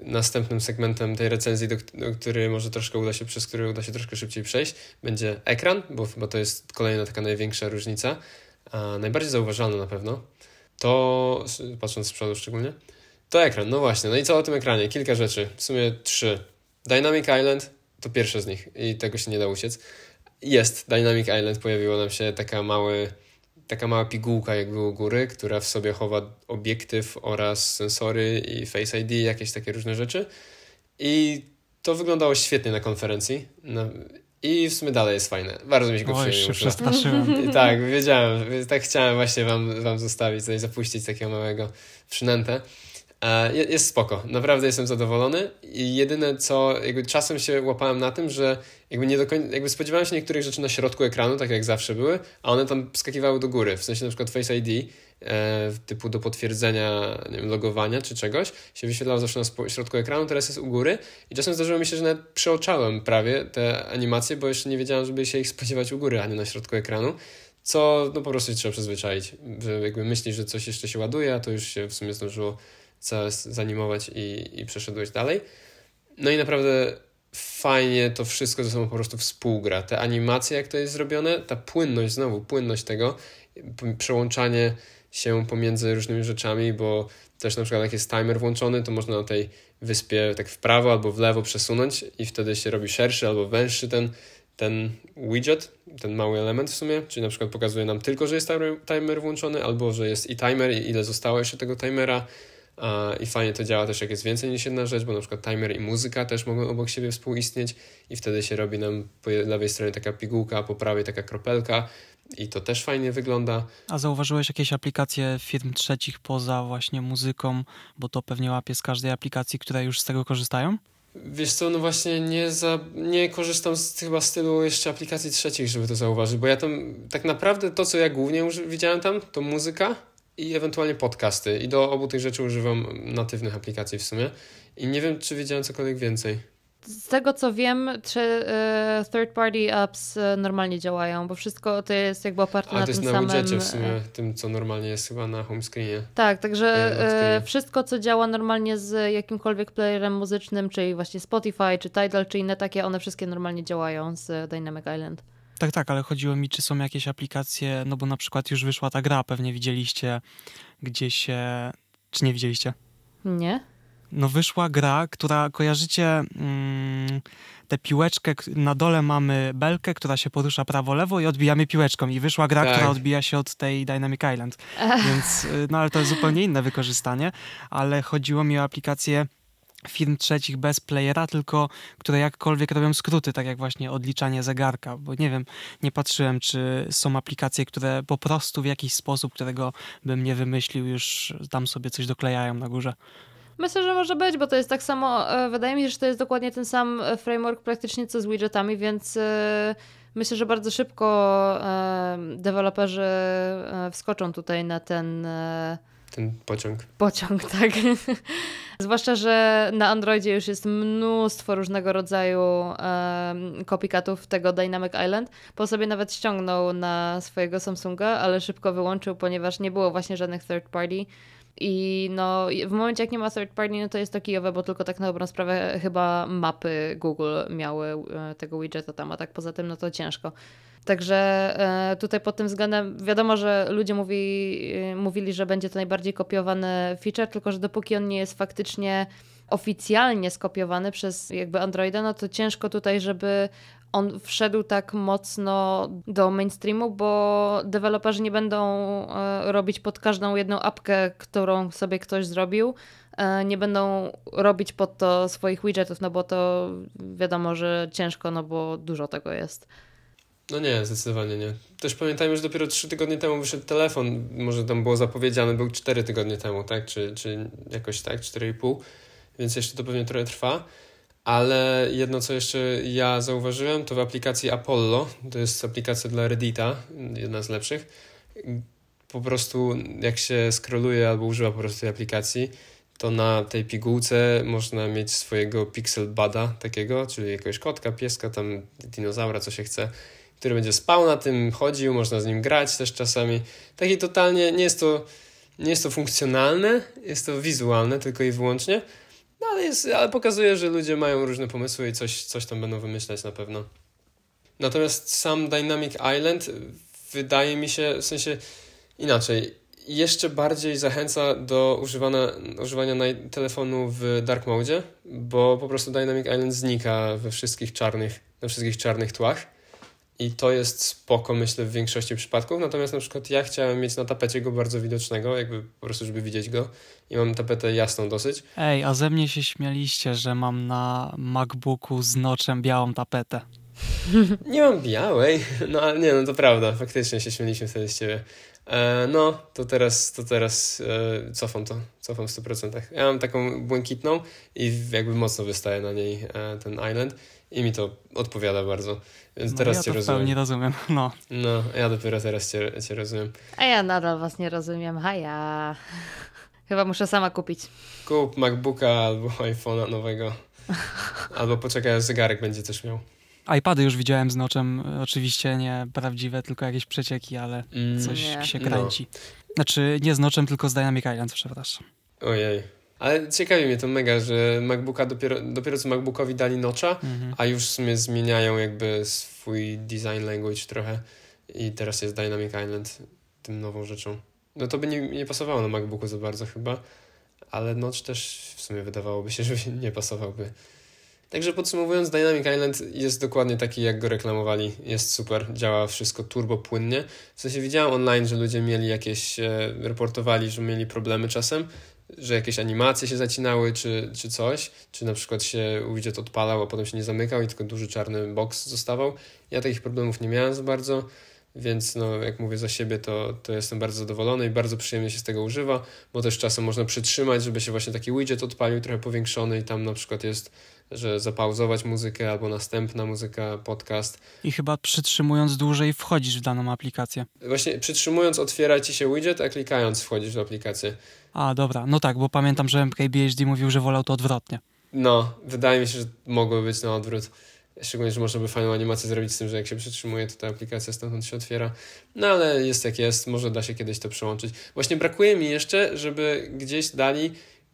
Następnym segmentem tej recenzji, do, do który może troszkę uda się, przez który uda się troszkę szybciej przejść, będzie ekran, bo chyba to jest kolejna taka największa różnica, a najbardziej zauważalna na pewno to patrząc z przodu szczególnie, to ekran. No właśnie, no i co o tym ekranie? Kilka rzeczy, w sumie trzy. Dynamic Island to pierwsze z nich i tego się nie da uciec. Jest Dynamic Island, pojawiła nam się taka mały, taka mała pigułka jakby u góry, która w sobie chowa obiektyw oraz sensory i Face ID, jakieś takie różne rzeczy. I to wyglądało świetnie na konferencji. No, i w sumie dalej jest fajne. Bardzo mi się go Oj, się przestraszyłem. tak, wiedziałem. Tak chciałem właśnie wam, wam zostawić, tutaj zapuścić takiego małego przynętę. E, jest spoko, naprawdę jestem zadowolony. I jedyne co, jakby czasem się łapałem na tym, że jakby nie do końca, jakby spodziewałem się niektórych rzeczy na środku ekranu, tak jak zawsze były, a one tam skakiwały do góry, w sensie na przykład Face ID, e, typu do potwierdzenia wiem, logowania czy czegoś, się wyświetlało zawsze na środku ekranu, teraz jest u góry. I czasem zdarzyło mi się, że nawet przeoczałem prawie te animacje, bo jeszcze nie wiedziałem, żeby się ich spodziewać u góry, a nie na środku ekranu, co no po prostu się trzeba przyzwyczaić, że jakby myślisz, że coś jeszcze się ładuje, a to już się w sumie zdążyło całe zanimować i, i przeszedłeś dalej. No i naprawdę fajnie to wszystko ze sobą po prostu współgra. Te animacje, jak to jest zrobione, ta płynność, znowu płynność tego, przełączanie się pomiędzy różnymi rzeczami, bo też na przykład jak jest timer włączony, to można na tej wyspie tak w prawo albo w lewo przesunąć i wtedy się robi szerszy albo węższy ten, ten widget, ten mały element w sumie, czyli na przykład pokazuje nam tylko, że jest timer włączony, albo że jest i timer i ile zostało jeszcze tego timera, i fajnie to działa też, jak jest więcej niż jedna rzecz, bo na przykład timer i muzyka też mogą obok siebie współistnieć i wtedy się robi nam po lewej stronie taka pigułka, po prawej taka kropelka i to też fajnie wygląda. A zauważyłeś jakieś aplikacje firm trzecich poza właśnie muzyką, bo to pewnie łapie z każdej aplikacji, które już z tego korzystają? Wiesz co, no właśnie nie, za, nie korzystam z chyba stylu jeszcze aplikacji trzecich, żeby to zauważyć, bo ja tam tak naprawdę to, co ja głównie widziałem tam, to muzyka, i ewentualnie podcasty. I do obu tych rzeczy używam natywnych aplikacji w sumie. I nie wiem, czy wiedziałem cokolwiek więcej. Z tego co wiem, czy e, third party apps e, normalnie działają, bo wszystko to jest jakby oparte A, na to jest tym na widgetie w sumie, tym co normalnie jest chyba na home screenie. Tak, także wszystko co działa normalnie z jakimkolwiek playerem muzycznym, czyli właśnie Spotify, czy Tidal, czy inne takie, one wszystkie normalnie działają z Dynamic Island. Tak, tak, ale chodziło mi, czy są jakieś aplikacje, no bo na przykład już wyszła ta gra, pewnie widzieliście gdzieś się... Czy nie widzieliście? Nie. No wyszła gra, która kojarzycie mm, tę piłeczkę, na dole mamy belkę, która się porusza prawo-lewo i odbijamy piłeczką i wyszła gra, tak. która odbija się od tej Dynamic Island. Więc, y, no ale to jest zupełnie inne wykorzystanie, ale chodziło mi o aplikację firm trzecich bez playera, tylko które jakkolwiek robią skróty, tak jak właśnie odliczanie zegarka, bo nie wiem, nie patrzyłem, czy są aplikacje, które po prostu w jakiś sposób, którego bym nie wymyślił, już tam sobie coś doklejają na górze. Myślę, że może być, bo to jest tak samo, e, wydaje mi się, że to jest dokładnie ten sam e, framework praktycznie co z widgetami, więc e, myślę, że bardzo szybko deweloperzy wskoczą tutaj na ten ten pociąg. Pociąg, tak. Zwłaszcza, że na Androidzie już jest mnóstwo różnego rodzaju um, tego Dynamic Island. Po sobie nawet ściągnął na swojego Samsunga, ale szybko wyłączył, ponieważ nie było właśnie żadnych third party. I no, w momencie jak nie ma third party, no to jest to kijowe, bo tylko tak na dobrą sprawę chyba mapy Google miały e, tego widgeta tam, a tak poza tym no to ciężko. Także e, tutaj pod tym względem wiadomo, że ludzie mówi, e, mówili, że będzie to najbardziej kopiowany feature, tylko że dopóki on nie jest faktycznie oficjalnie skopiowany przez jakby Androida, no to ciężko tutaj, żeby on wszedł tak mocno do mainstreamu, bo deweloperzy nie będą e, robić pod każdą jedną apkę, którą sobie ktoś zrobił, nie będą robić pod to swoich widgetów, no bo to wiadomo, że ciężko, no bo dużo tego jest. No nie, zdecydowanie nie. Też pamiętajmy, że dopiero trzy tygodnie temu wyszedł telefon, może tam było zapowiedziane, był cztery tygodnie temu, tak? Czy, czy jakoś tak, cztery i pół, więc jeszcze to pewnie trochę trwa. Ale jedno, co jeszcze ja zauważyłem, to w aplikacji Apollo, to jest aplikacja dla Reddita, jedna z lepszych. Po prostu jak się skroluje albo używa po prostu tej aplikacji, to na tej pigułce można mieć swojego pixel bada takiego, czyli jakiegoś kotka, pieska, tam dinozaura, co się chce który będzie spał na tym, chodził, można z nim grać też czasami. Taki totalnie, nie jest to, nie jest to funkcjonalne, jest to wizualne tylko i wyłącznie, no ale, jest, ale pokazuje, że ludzie mają różne pomysły i coś, coś tam będą wymyślać na pewno. Natomiast sam Dynamic Island wydaje mi się, w sensie inaczej, jeszcze bardziej zachęca do używania, używania telefonu w dark mode, bo po prostu Dynamic Island znika we wszystkich czarnych, na wszystkich czarnych tłach i to jest spoko, myślę, w większości przypadków. Natomiast na przykład ja chciałem mieć na tapecie go bardzo widocznego, jakby po prostu, żeby widzieć go. I mam tapetę jasną dosyć. Ej, a ze mnie się śmialiście, że mam na MacBooku z noczem białą tapetę. Nie mam białej, no ale nie, no to prawda, faktycznie się śmieliśmy wtedy z ciebie. E, no, to teraz, to teraz e, cofam to, cofam w 100%. Ja mam taką błękitną i jakby mocno wystaje na niej e, ten Island i mi to odpowiada bardzo. Więc no, teraz ja cię rozumiem. nie rozumiem, no. No, ja dopiero teraz cię, cię rozumiem. A ja nadal was nie rozumiem, haja. Chyba muszę sama kupić. Kup MacBooka albo iPhone'a nowego. Albo poczekaj, aż zegarek będzie też miał. iPady już widziałem z noczem, oczywiście nie prawdziwe, tylko jakieś przecieki, ale mm, coś nie. się kręci. No. Znaczy nie z noczem, tylko z Dynamic Island, przepraszam. Ojej. Ale ciekawi mnie to mega, że MacBooka dopiero, dopiero co MacBookowi dali nocza, mhm. a już w sumie zmieniają jakby swój design language trochę i teraz jest Dynamic Island tym nową rzeczą. No to by nie, nie pasowało na MacBooku za bardzo chyba, ale notch też w sumie wydawałoby się, że nie pasowałby. Także podsumowując, Dynamic Island jest dokładnie taki, jak go reklamowali. Jest super, działa wszystko turbo płynnie. W sensie widziałem online, że ludzie mieli jakieś, e, reportowali, że mieli problemy czasem, że jakieś animacje się zacinały, czy, czy coś, czy na przykład się widget odpalał, a potem się nie zamykał i tylko duży czarny box zostawał. Ja takich problemów nie miałem za bardzo, więc no, jak mówię za siebie, to, to jestem bardzo zadowolony i bardzo przyjemnie się z tego używa, bo też czasem można przytrzymać, żeby się właśnie taki widget odpalił, trochę powiększony i tam na przykład jest że zapauzować muzykę albo następna muzyka, podcast. I chyba przytrzymując dłużej wchodzisz w daną aplikację. Właśnie przytrzymując otwiera ci się widget, a klikając wchodzisz w aplikację. A, dobra. No tak, bo pamiętam, że MKBHD mówił, że wolał to odwrotnie. No, wydaje mi się, że mogłoby być na odwrót. Szczególnie, że można by fajną animację zrobić z tym, że jak się przytrzymuje, to ta aplikacja stamtąd się otwiera. No ale jest jak jest, może da się kiedyś to przełączyć. Właśnie brakuje mi jeszcze, żeby gdzieś dali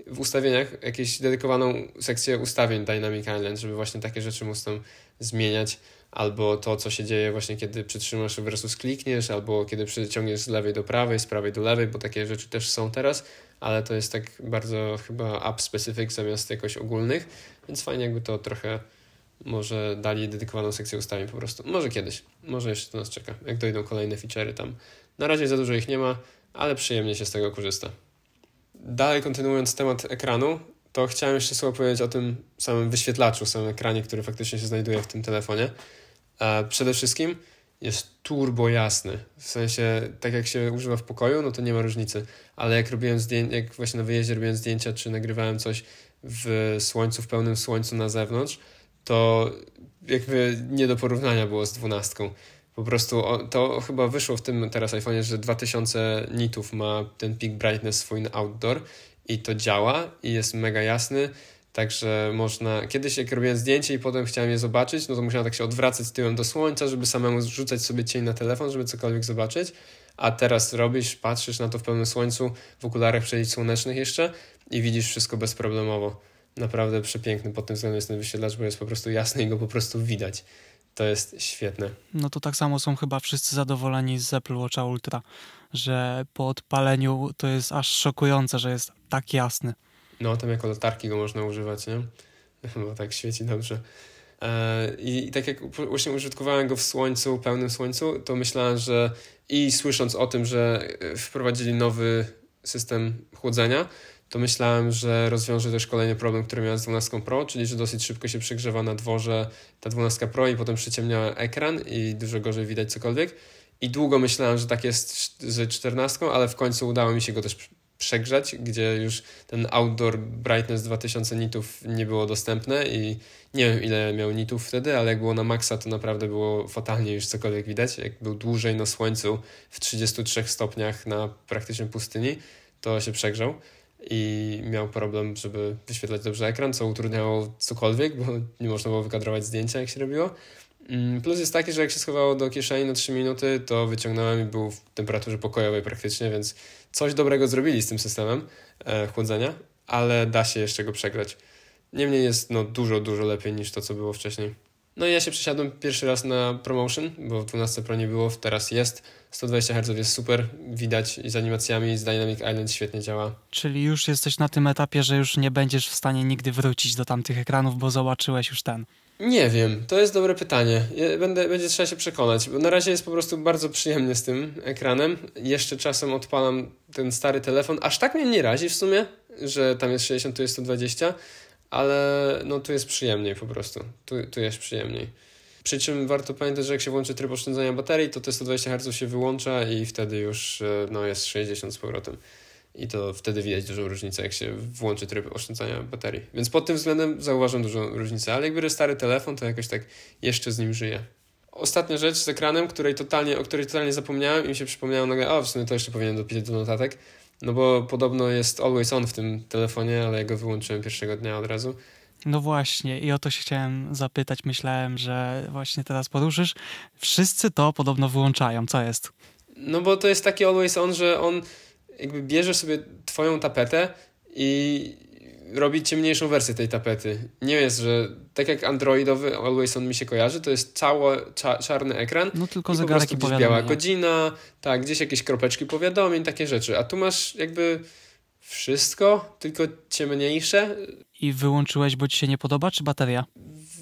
w ustawieniach jakąś dedykowaną sekcję ustawień Dynamic Island, żeby właśnie takie rzeczy móc tam zmieniać, albo to, co się dzieje właśnie, kiedy przytrzymasz versus klikniesz, albo kiedy przyciągniesz z lewej do prawej, z prawej do lewej, bo takie rzeczy też są teraz, ale to jest tak bardzo chyba app specific zamiast jakoś ogólnych, więc fajnie jakby to trochę może dali dedykowaną sekcję ustawień po prostu. Może kiedyś, może jeszcze to nas czeka, jak dojdą kolejne feature'y tam. Na razie za dużo ich nie ma, ale przyjemnie się z tego korzysta. Dalej kontynuując temat ekranu, to chciałem jeszcze słowo powiedzieć o tym samym wyświetlaczu, samym ekranie, który faktycznie się znajduje w tym telefonie. E, przede wszystkim jest turbo jasny. W sensie, tak jak się używa w pokoju, no to nie ma różnicy. Ale jak robiłem zdjęcia, jak właśnie na wyjeździe robiłem zdjęcia, czy nagrywałem coś w słońcu, w pełnym słońcu na zewnątrz, to jakby nie do porównania było z dwunastką. Po prostu to chyba wyszło w tym teraz iPhone'ie, że 2000 nitów ma ten peak brightness swój outdoor i to działa i jest mega jasny. Także można, kiedyś jak robiłem zdjęcie i potem chciałem je zobaczyć, no to musiałem tak się odwracać tyłem do słońca, żeby samemu zrzucać sobie cień na telefon, żeby cokolwiek zobaczyć. A teraz robisz, patrzysz na to w pełnym słońcu, w okularach przeciwsłonecznych jeszcze i widzisz wszystko bezproblemowo. Naprawdę przepiękny pod tym względem jest ten wyświetlacz, bo jest po prostu jasny i go po prostu widać. To jest świetne. No to tak samo są chyba wszyscy zadowoleni z Apple Watcha Ultra, że po odpaleniu to jest aż szokujące, że jest tak jasny. No, tam jako latarki go można używać, nie? Bo tak świeci dobrze. E, I tak jak właśnie użytkowałem go w słońcu, pełnym słońcu, to myślałem, że i słysząc o tym, że e, wprowadzili nowy system chłodzenia, to myślałem, że rozwiąże też kolejny problem, który miałem z 12 Pro, czyli że dosyć szybko się przegrzewa na dworze ta 12 Pro i potem przyciemnia ekran i dużo gorzej widać cokolwiek. I długo myślałem, że tak jest z 14, ale w końcu udało mi się go też przegrzać, gdzie już ten outdoor brightness 2000 nitów nie było dostępne i nie wiem ile miał nitów wtedy, ale jak było na maksa to naprawdę było fatalnie już cokolwiek widać. Jak był dłużej na słońcu w 33 stopniach na praktycznie pustyni, to się przegrzał i miał problem, żeby wyświetlać dobrze ekran, co utrudniało cokolwiek, bo nie można było wykadrować zdjęcia jak się robiło. Mm, plus jest taki, że jak się schowało do kieszeni na 3 minuty, to wyciągnąłem i był w temperaturze pokojowej praktycznie, więc coś dobrego zrobili z tym systemem e, chłodzenia, ale da się jeszcze go przegrać. Niemniej jest no, dużo, dużo lepiej niż to, co było wcześniej. No i ja się przesiadłem pierwszy raz na promotion, bo w 12 Pro nie było, teraz jest. 120 Hz jest super, widać i z animacjami, z Dynamic Island świetnie działa. Czyli już jesteś na tym etapie, że już nie będziesz w stanie nigdy wrócić do tamtych ekranów, bo zobaczyłeś już ten. Nie wiem, to jest dobre pytanie. Będę, będzie trzeba się przekonać, bo na razie jest po prostu bardzo przyjemnie z tym ekranem. Jeszcze czasem odpalam ten stary telefon. Aż tak mnie nie razi w sumie, że tam jest 60, tu jest 120, ale no tu jest przyjemniej po prostu. Tu, tu jest przyjemniej. Przy czym warto pamiętać, że jak się włączy tryb oszczędzania baterii, to te 120 Hz się wyłącza i wtedy już e, no, jest 60 z powrotem. I to wtedy widać dużą różnicę, jak się włączy tryb oszczędzania baterii. Więc pod tym względem zauważam dużą różnicę, ale jak biorę stary telefon, to jakoś tak jeszcze z nim żyję. Ostatnia rzecz z ekranem, której totalnie, o której totalnie zapomniałem i mi się przypomniało nagle, o w sumie to jeszcze powinienem dopisać do notatek, no bo podobno jest always on w tym telefonie, ale ja go wyłączyłem pierwszego dnia od razu. No właśnie, i o to się chciałem zapytać. Myślałem, że właśnie teraz poruszysz. Wszyscy to podobno wyłączają. Co jest? No bo to jest taki always on, że on jakby bierze sobie twoją tapetę i robi ciemniejszą wersję tej tapety. Nie jest, że tak jak androidowy Always On mi się kojarzy, to jest cały cza, czarny ekran. No tylko i zegarek i biała godzina, tak, gdzieś jakieś kropeczki powiadomień, takie rzeczy. A tu masz jakby wszystko, tylko ciemniejsze. I wyłączyłeś, bo ci się nie podoba, czy bateria?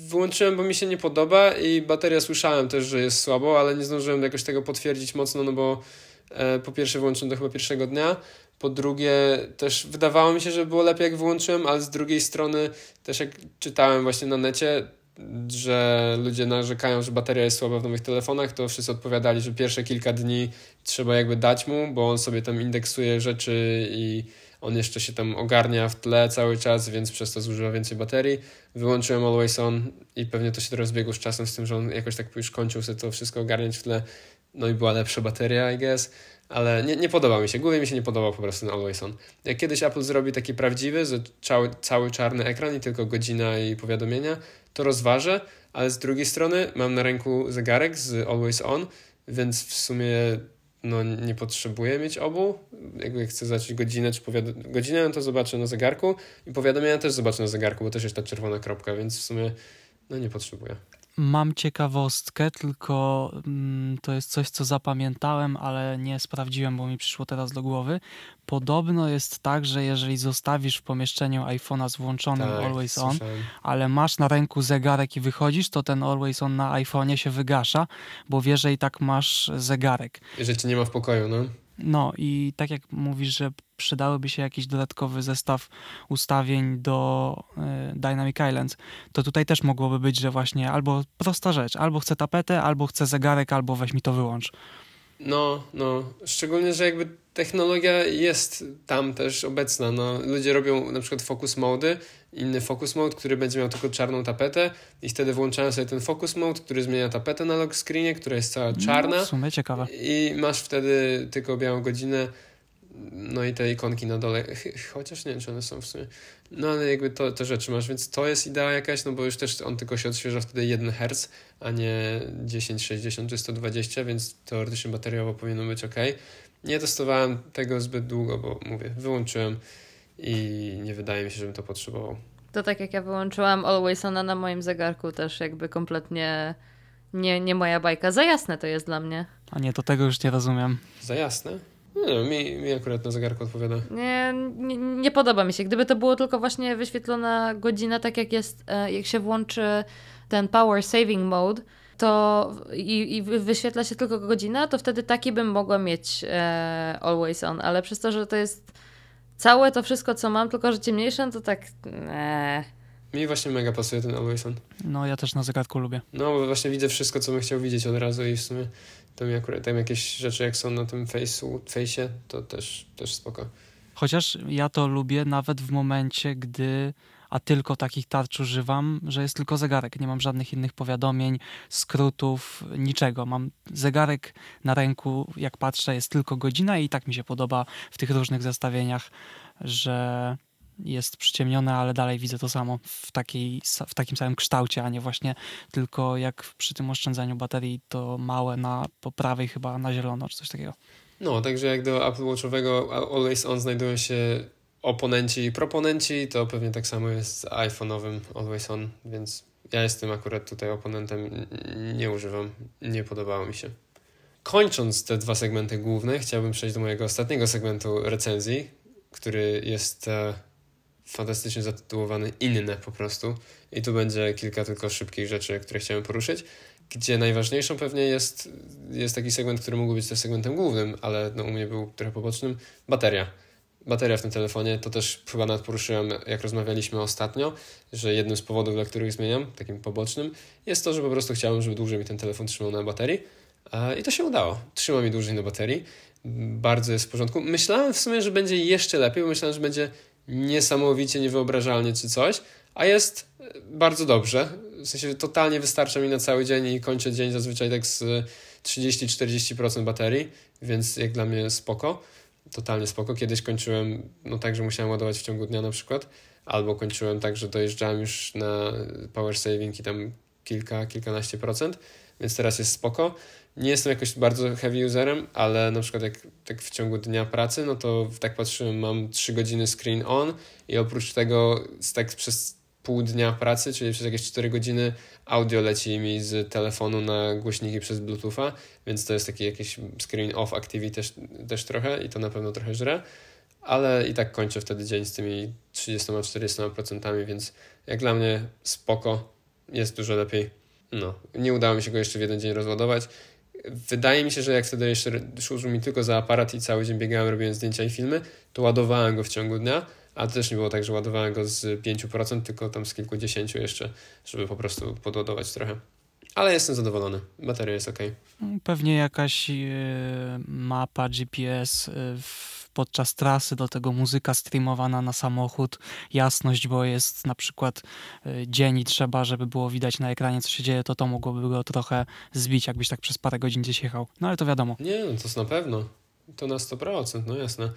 Wyłączyłem, bo mi się nie podoba i bateria słyszałem też, że jest słabo, ale nie zdążyłem jakoś tego potwierdzić mocno, no bo e, po pierwsze wyłączyłem do chyba pierwszego dnia, po drugie też wydawało mi się, że było lepiej jak wyłączyłem, ale z drugiej strony też jak czytałem właśnie na necie, że ludzie narzekają, że bateria jest słaba w nowych telefonach, to wszyscy odpowiadali, że pierwsze kilka dni trzeba jakby dać mu, bo on sobie tam indeksuje rzeczy i on jeszcze się tam ogarnia w tle cały czas, więc przez to zużywa więcej baterii. Wyłączyłem Always On i pewnie to się to rozbiegło z czasem z tym, że on jakoś tak już kończył sobie to wszystko ogarniać w tle. No i była lepsza bateria, I guess. Ale nie, nie podoba mi się. Głównie mi się nie podobał po prostu ten Always On. Jak kiedyś Apple zrobi taki prawdziwy, że cały, cały czarny ekran i tylko godzina i powiadomienia, to rozważę, ale z drugiej strony mam na ręku zegarek z Always On, więc w sumie no, nie potrzebuję mieć obu. Jakby chcę zobaczyć godzinę czy powiad- godzinę, to zobaczę na zegarku i powiadomienia też zobaczę na zegarku, bo też jest ta czerwona kropka, więc w sumie no nie potrzebuję. Mam ciekawostkę, tylko mm, to jest coś, co zapamiętałem, ale nie sprawdziłem, bo mi przyszło teraz do głowy. Podobno jest tak, że jeżeli zostawisz w pomieszczeniu iPhone'a z włączonym tak, Always On, ale masz na ręku zegarek i wychodzisz, to ten Always On na iPhone'ie się wygasza, bo wie, że i tak masz zegarek. Że cię nie ma w pokoju, no? No i tak jak mówisz, że przydałyby się jakiś dodatkowy zestaw ustawień do y, Dynamic Islands, to tutaj też mogłoby być, że właśnie albo prosta rzecz, albo chcę tapetę, albo chcę zegarek, albo weź mi to wyłącz. No, no. Szczególnie, że jakby technologia jest tam też obecna. No, ludzie robią na przykład focus mody, inny focus mode, który będzie miał tylko czarną tapetę i wtedy włączają sobie ten focus mode, który zmienia tapetę na lock screenie, która jest cała czarna. No, w sumie ciekawe. I masz wtedy tylko białą godzinę no i te ikonki na dole, chociaż nie wiem, czy one są w sumie. No ale jakby to, te rzeczy masz, więc to jest idea jakaś, no bo już też on tylko się odświeża wtedy 1 Hz, a nie 10, 60 czy 120, więc teoretycznie bateriowo powinno być ok. Nie testowałem tego zbyt długo, bo mówię, wyłączyłem i nie wydaje mi się, żebym to potrzebował. To tak jak ja wyłączyłam Always On na moim zegarku też jakby kompletnie nie, nie moja bajka. Za jasne to jest dla mnie. A nie, to tego już nie rozumiem. Za jasne? Nie, mi, mi akurat na zegarku odpowiada. Nie, nie, nie, podoba mi się. Gdyby to było tylko właśnie wyświetlona godzina, tak jak jest, e, jak się włączy ten power saving mode, to i, i wyświetla się tylko godzina, to wtedy taki bym mogła mieć e, always on, ale przez to, że to jest całe to wszystko, co mam, tylko że ciemniejsze, to tak. Ee. Mi właśnie mega pasuje ten Always On. No, ja też na zegarku lubię. No, bo właśnie widzę wszystko, co bym chciał widzieć od razu i w sumie to mi akurat tam jakieś rzeczy, jak są na tym face'u, face'ie, to też, też spoko. Chociaż ja to lubię nawet w momencie, gdy a tylko takich tarcz używam, że jest tylko zegarek. Nie mam żadnych innych powiadomień, skrótów, niczego. Mam zegarek na ręku, jak patrzę, jest tylko godzina i tak mi się podoba w tych różnych zestawieniach, że jest przyciemnione, ale dalej widzę to samo w, takiej, w takim samym kształcie, a nie właśnie tylko jak przy tym oszczędzaniu baterii to małe na po prawej chyba na zielono czy coś takiego. No, także jak do Apple Watchowego Always On znajdują się oponenci i proponenci, to pewnie tak samo jest z iPhone'owym Always On, więc ja jestem akurat tutaj oponentem, nie używam, nie podobało mi się. Kończąc te dwa segmenty główne, chciałbym przejść do mojego ostatniego segmentu recenzji, który jest e, fantastycznie zatytułowany Inne po prostu. I tu będzie kilka tylko szybkich rzeczy, które chciałem poruszyć, gdzie najważniejszą pewnie jest, jest taki segment, który mógł być też segmentem głównym, ale no, u mnie był trochę pobocznym, bateria bateria w tym telefonie, to też chyba nawet poruszyłem, jak rozmawialiśmy ostatnio, że jednym z powodów, dla których zmieniam, takim pobocznym, jest to, że po prostu chciałem, żeby dłużej mi ten telefon trzymał na baterii. I to się udało. Trzyma mi dłużej na baterii. Bardzo jest w porządku. Myślałem w sumie, że będzie jeszcze lepiej, bo myślałem, że będzie niesamowicie, niewyobrażalnie czy coś, a jest bardzo dobrze. W sensie totalnie wystarcza mi na cały dzień i kończę dzień zazwyczaj tak z 30-40% baterii, więc jak dla mnie spoko totalnie spoko. Kiedyś kończyłem no tak, że musiałem ładować w ciągu dnia na przykład, albo kończyłem tak, że dojeżdżałem już na power saving i tam kilka, kilkanaście procent, więc teraz jest spoko. Nie jestem jakoś bardzo heavy userem, ale na przykład jak tak w ciągu dnia pracy, no to tak patrzyłem, mam 3 godziny screen on i oprócz tego tak przez pół dnia pracy, czyli przez jakieś 4 godziny audio leci mi z telefonu na głośniki przez Bluetootha, więc to jest taki jakiś screen off activity też, też trochę i to na pewno trochę żre, ale i tak kończę wtedy dzień z tymi 30-40%, więc jak dla mnie spoko, jest dużo lepiej. No, nie udało mi się go jeszcze w jeden dzień rozładować. Wydaje mi się, że jak wtedy jeszcze służył mi tylko za aparat i cały dzień biegałem, robiłem zdjęcia i filmy, to ładowałem go w ciągu dnia, a to też nie było tak, że ładowałem go z 5%, tylko tam z kilkudziesięciu jeszcze, żeby po prostu podładować trochę. Ale jestem zadowolony. Bateria jest ok. Pewnie jakaś e, mapa GPS e, podczas trasy, do tego muzyka streamowana na samochód, jasność, bo jest na przykład e, dzień i trzeba, żeby było widać na ekranie, co się dzieje, to to mogłoby go trochę zbić, jakbyś tak przez parę godzin gdzieś jechał. No ale to wiadomo. Nie, no to jest na pewno. To na 100%, no jasne.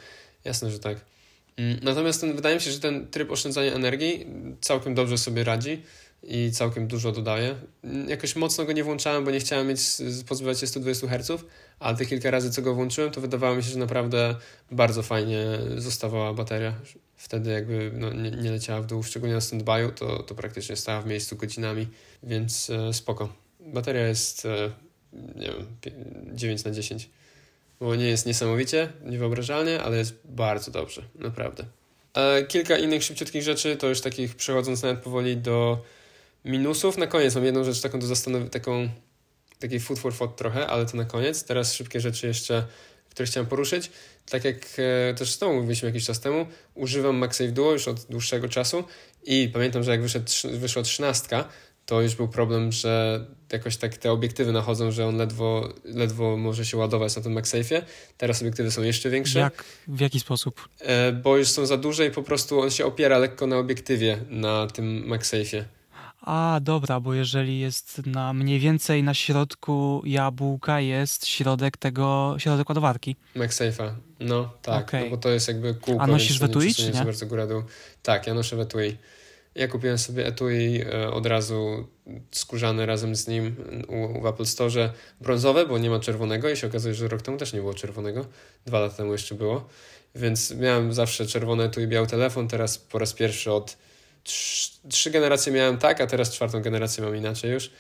Jasne, że tak. Mm, natomiast ten, wydaje mi się, że ten tryb oszczędzania energii całkiem dobrze sobie radzi i całkiem dużo dodaje. Mm, jakoś mocno go nie włączałem, bo nie chciałem mieć pozbywać się 120 Hz, ale te kilka razy, co go włączyłem, to wydawało mi się, że naprawdę bardzo fajnie zostawała bateria. Wtedy jakby no, nie, nie leciała w dół, szczególnie na stand-by'u, to, to praktycznie stała w miejscu godzinami, więc e, spoko. Bateria jest, e, nie wiem, 9 na 10 bo nie jest niesamowicie, niewyobrażalnie, ale jest bardzo dobrze, naprawdę. E, kilka innych szybciutkich rzeczy, to już takich przechodząc nawet powoli do minusów. Na koniec mam jedną rzecz taką do zastanowienia, taką taki food for thought trochę, ale to na koniec. Teraz szybkie rzeczy jeszcze, które chciałem poruszyć. Tak jak e, też z Tobą mówiliśmy jakiś czas temu, używam MagSafe Duo już od dłuższego czasu i pamiętam, że jak wyszedł, wyszła trzynastka, to już był problem, że jakoś tak te obiektywy nachodzą, że on ledwo, ledwo może się ładować na tym MagSafe'ie. Teraz obiektywy są jeszcze większe. Jak? W jaki sposób? E, bo już są za duże i po prostu on się opiera lekko na obiektywie na tym MagSafe'ie. A, dobra, bo jeżeli jest na mniej więcej na środku jabłka jest środek tego, środek ładowarki. MagSafe'a, no tak, okay. no bo to jest jakby kółko, A nosisz w etui, czy nie? bardzo góra dół. Tak, ja noszę w etui. Ja kupiłem sobie etui e, od razu skórzane razem z nim u, w Apple Store, brązowe, bo nie ma czerwonego i się okazuje, że rok temu też nie było czerwonego, dwa lata temu jeszcze było, więc miałem zawsze czerwone etui biały telefon, teraz po raz pierwszy od trzy generacje miałem tak, a teraz czwartą generację mam inaczej już.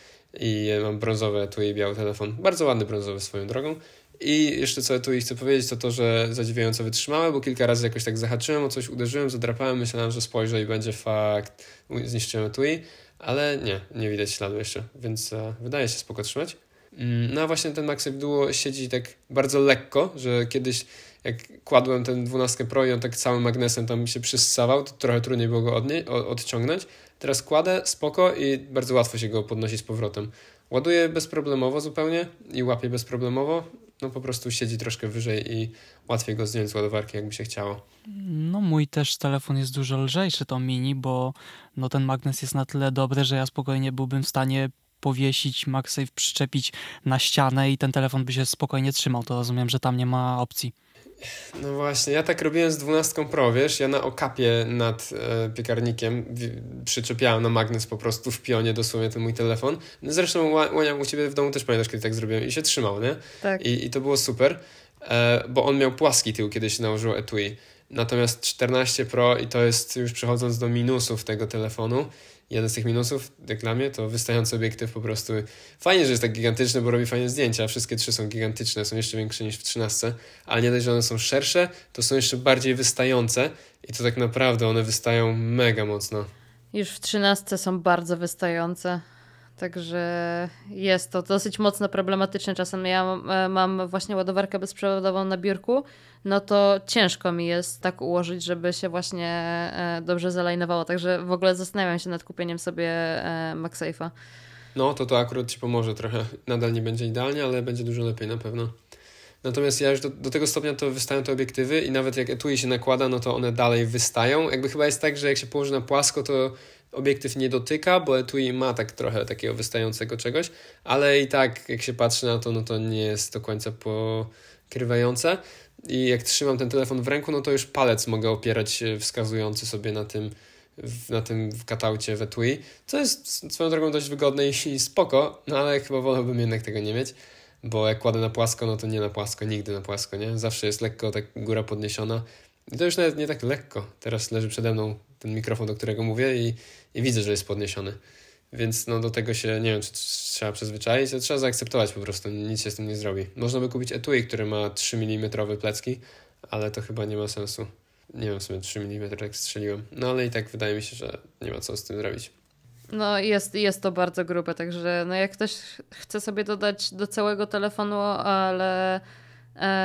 I mam brązowe tu i biały telefon. Bardzo ładny brązowy swoją drogą. I jeszcze co tu chcę powiedzieć, to to, że zadziwiająco wytrzymałe, bo kilka razy jakoś tak zahaczyłem o coś, uderzyłem, zadrapałem, myślałem, że spojrzę i będzie fakt, zniszczyłem TUI, ale nie, nie widać śladu jeszcze, więc e, wydaje się spoko trzymać. Mm, no a właśnie ten MagSafe Duo siedzi tak bardzo lekko, że kiedyś jak kładłem ten 12 Pro i on tak całym magnesem tam się przyssawał, to trochę trudniej było go odnie- odciągnąć. Teraz kładę spoko i bardzo łatwo się go podnosi z powrotem. Ładuję bezproblemowo zupełnie i łapię bezproblemowo. No po prostu siedzi troszkę wyżej i łatwiej go zdjąć z ładowarki, jakby się chciało. No mój też telefon jest dużo lżejszy, to mini, bo no ten magnes jest na tyle dobry, że ja spokojnie byłbym w stanie powiesić, MagSafe przyczepić na ścianę i ten telefon by się spokojnie trzymał. To rozumiem, że tam nie ma opcji. No właśnie, ja tak robiłem z 12 Pro, wiesz, ja na okapie nad e, piekarnikiem przyczepiałem na magnes po prostu w pionie dosłownie ten mój telefon. No zresztą Łania u ciebie w domu też pamiętasz, kiedy tak zrobiłem i się trzymał, nie? Tak. I, i to było super, e, bo on miał płaski tył, kiedy się nałożył etui. Natomiast 14 Pro i to jest już przechodząc do minusów tego telefonu, jeden z tych minusów, jak dla mnie, to wystający obiektyw po prostu. Fajnie, że jest tak gigantyczny, bo robi fajne zdjęcia. Wszystkie trzy są gigantyczne, są jeszcze większe niż w 13, ale nie dość, że one są szersze, to są jeszcze bardziej wystające i to tak naprawdę one wystają mega mocno. Już w 13 są bardzo wystające. Także jest to dosyć mocno problematyczne. Czasem ja e, mam właśnie ładowarkę bezprzewodową na biurku, no to ciężko mi jest tak ułożyć, żeby się właśnie e, dobrze zalajnowało. Także w ogóle zastanawiam się nad kupieniem sobie e, MagSafe'a. No, to to akurat Ci pomoże trochę. Nadal nie będzie idealnie, ale będzie dużo lepiej na pewno. Natomiast ja już do, do tego stopnia to wystają te obiektywy i nawet jak etui się nakłada, no to one dalej wystają. Jakby chyba jest tak, że jak się położy na płasko, to obiektyw nie dotyka, bo etui ma tak trochę takiego wystającego czegoś, ale i tak jak się patrzy na to, no to nie jest do końca pokrywające. I jak trzymam ten telefon w ręku, no to już palec mogę opierać wskazujący sobie na tym, na tym kataucie w etui, co jest swoją drogą dość wygodne i spoko, no ale chyba wolałbym jednak tego nie mieć, bo jak kładę na płasko, no to nie na płasko, nigdy na płasko, nie? Zawsze jest lekko tak góra podniesiona i to już nawet nie tak lekko. Teraz leży przede mną ten mikrofon, do którego mówię i, i widzę, że jest podniesiony. Więc no do tego się, nie wiem, czy trzeba przyzwyczaić, to trzeba zaakceptować po prostu, nic się z tym nie zrobi. Można by kupić etui, który ma 3 mm plecki, ale to chyba nie ma sensu. Nie wiem, w sumie 3 mm tak strzeliłem. No ale i tak wydaje mi się, że nie ma co z tym zrobić. No jest, jest to bardzo grube, także no jak ktoś chce sobie dodać do całego telefonu, ale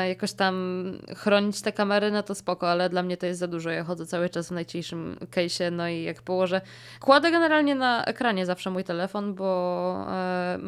jakoś tam chronić te kamery, no to spoko, ale dla mnie to jest za dużo. Ja chodzę cały czas w najciszym case'ie, no i jak położę... Kładę generalnie na ekranie zawsze mój telefon, bo e,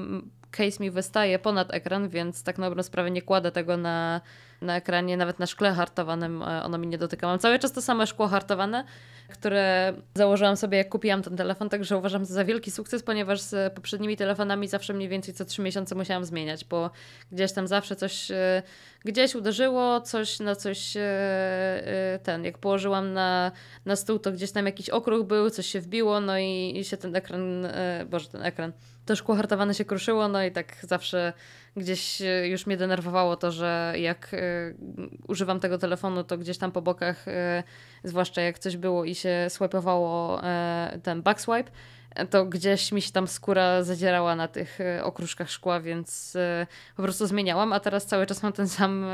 case mi wystaje ponad ekran, więc tak na dobrą sprawę nie kładę tego na, na ekranie, nawet na szkle hartowanym e, ono mi nie dotyka. Mam cały czas to same szkło hartowane, które założyłam sobie jak kupiłam ten telefon, także uważam to za wielki sukces, ponieważ z poprzednimi telefonami zawsze mniej więcej co trzy miesiące musiałam zmieniać, bo gdzieś tam zawsze coś e, gdzieś uderzyło, coś na coś e, ten, jak położyłam na, na stół, to gdzieś tam jakiś okruch był, coś się wbiło, no i, i się ten ekran, boże ten ekran, to szkło hartowane się kruszyło, no i tak zawsze gdzieś e, już mnie denerwowało to, że jak y, używam tego telefonu, to gdzieś tam po bokach, y, zwłaszcza jak coś było i się swipeowało ten backswipe, to gdzieś mi się tam skóra zadzierała na tych okruszkach szkła, więc po prostu zmieniałam, a teraz cały czas mam ten sam,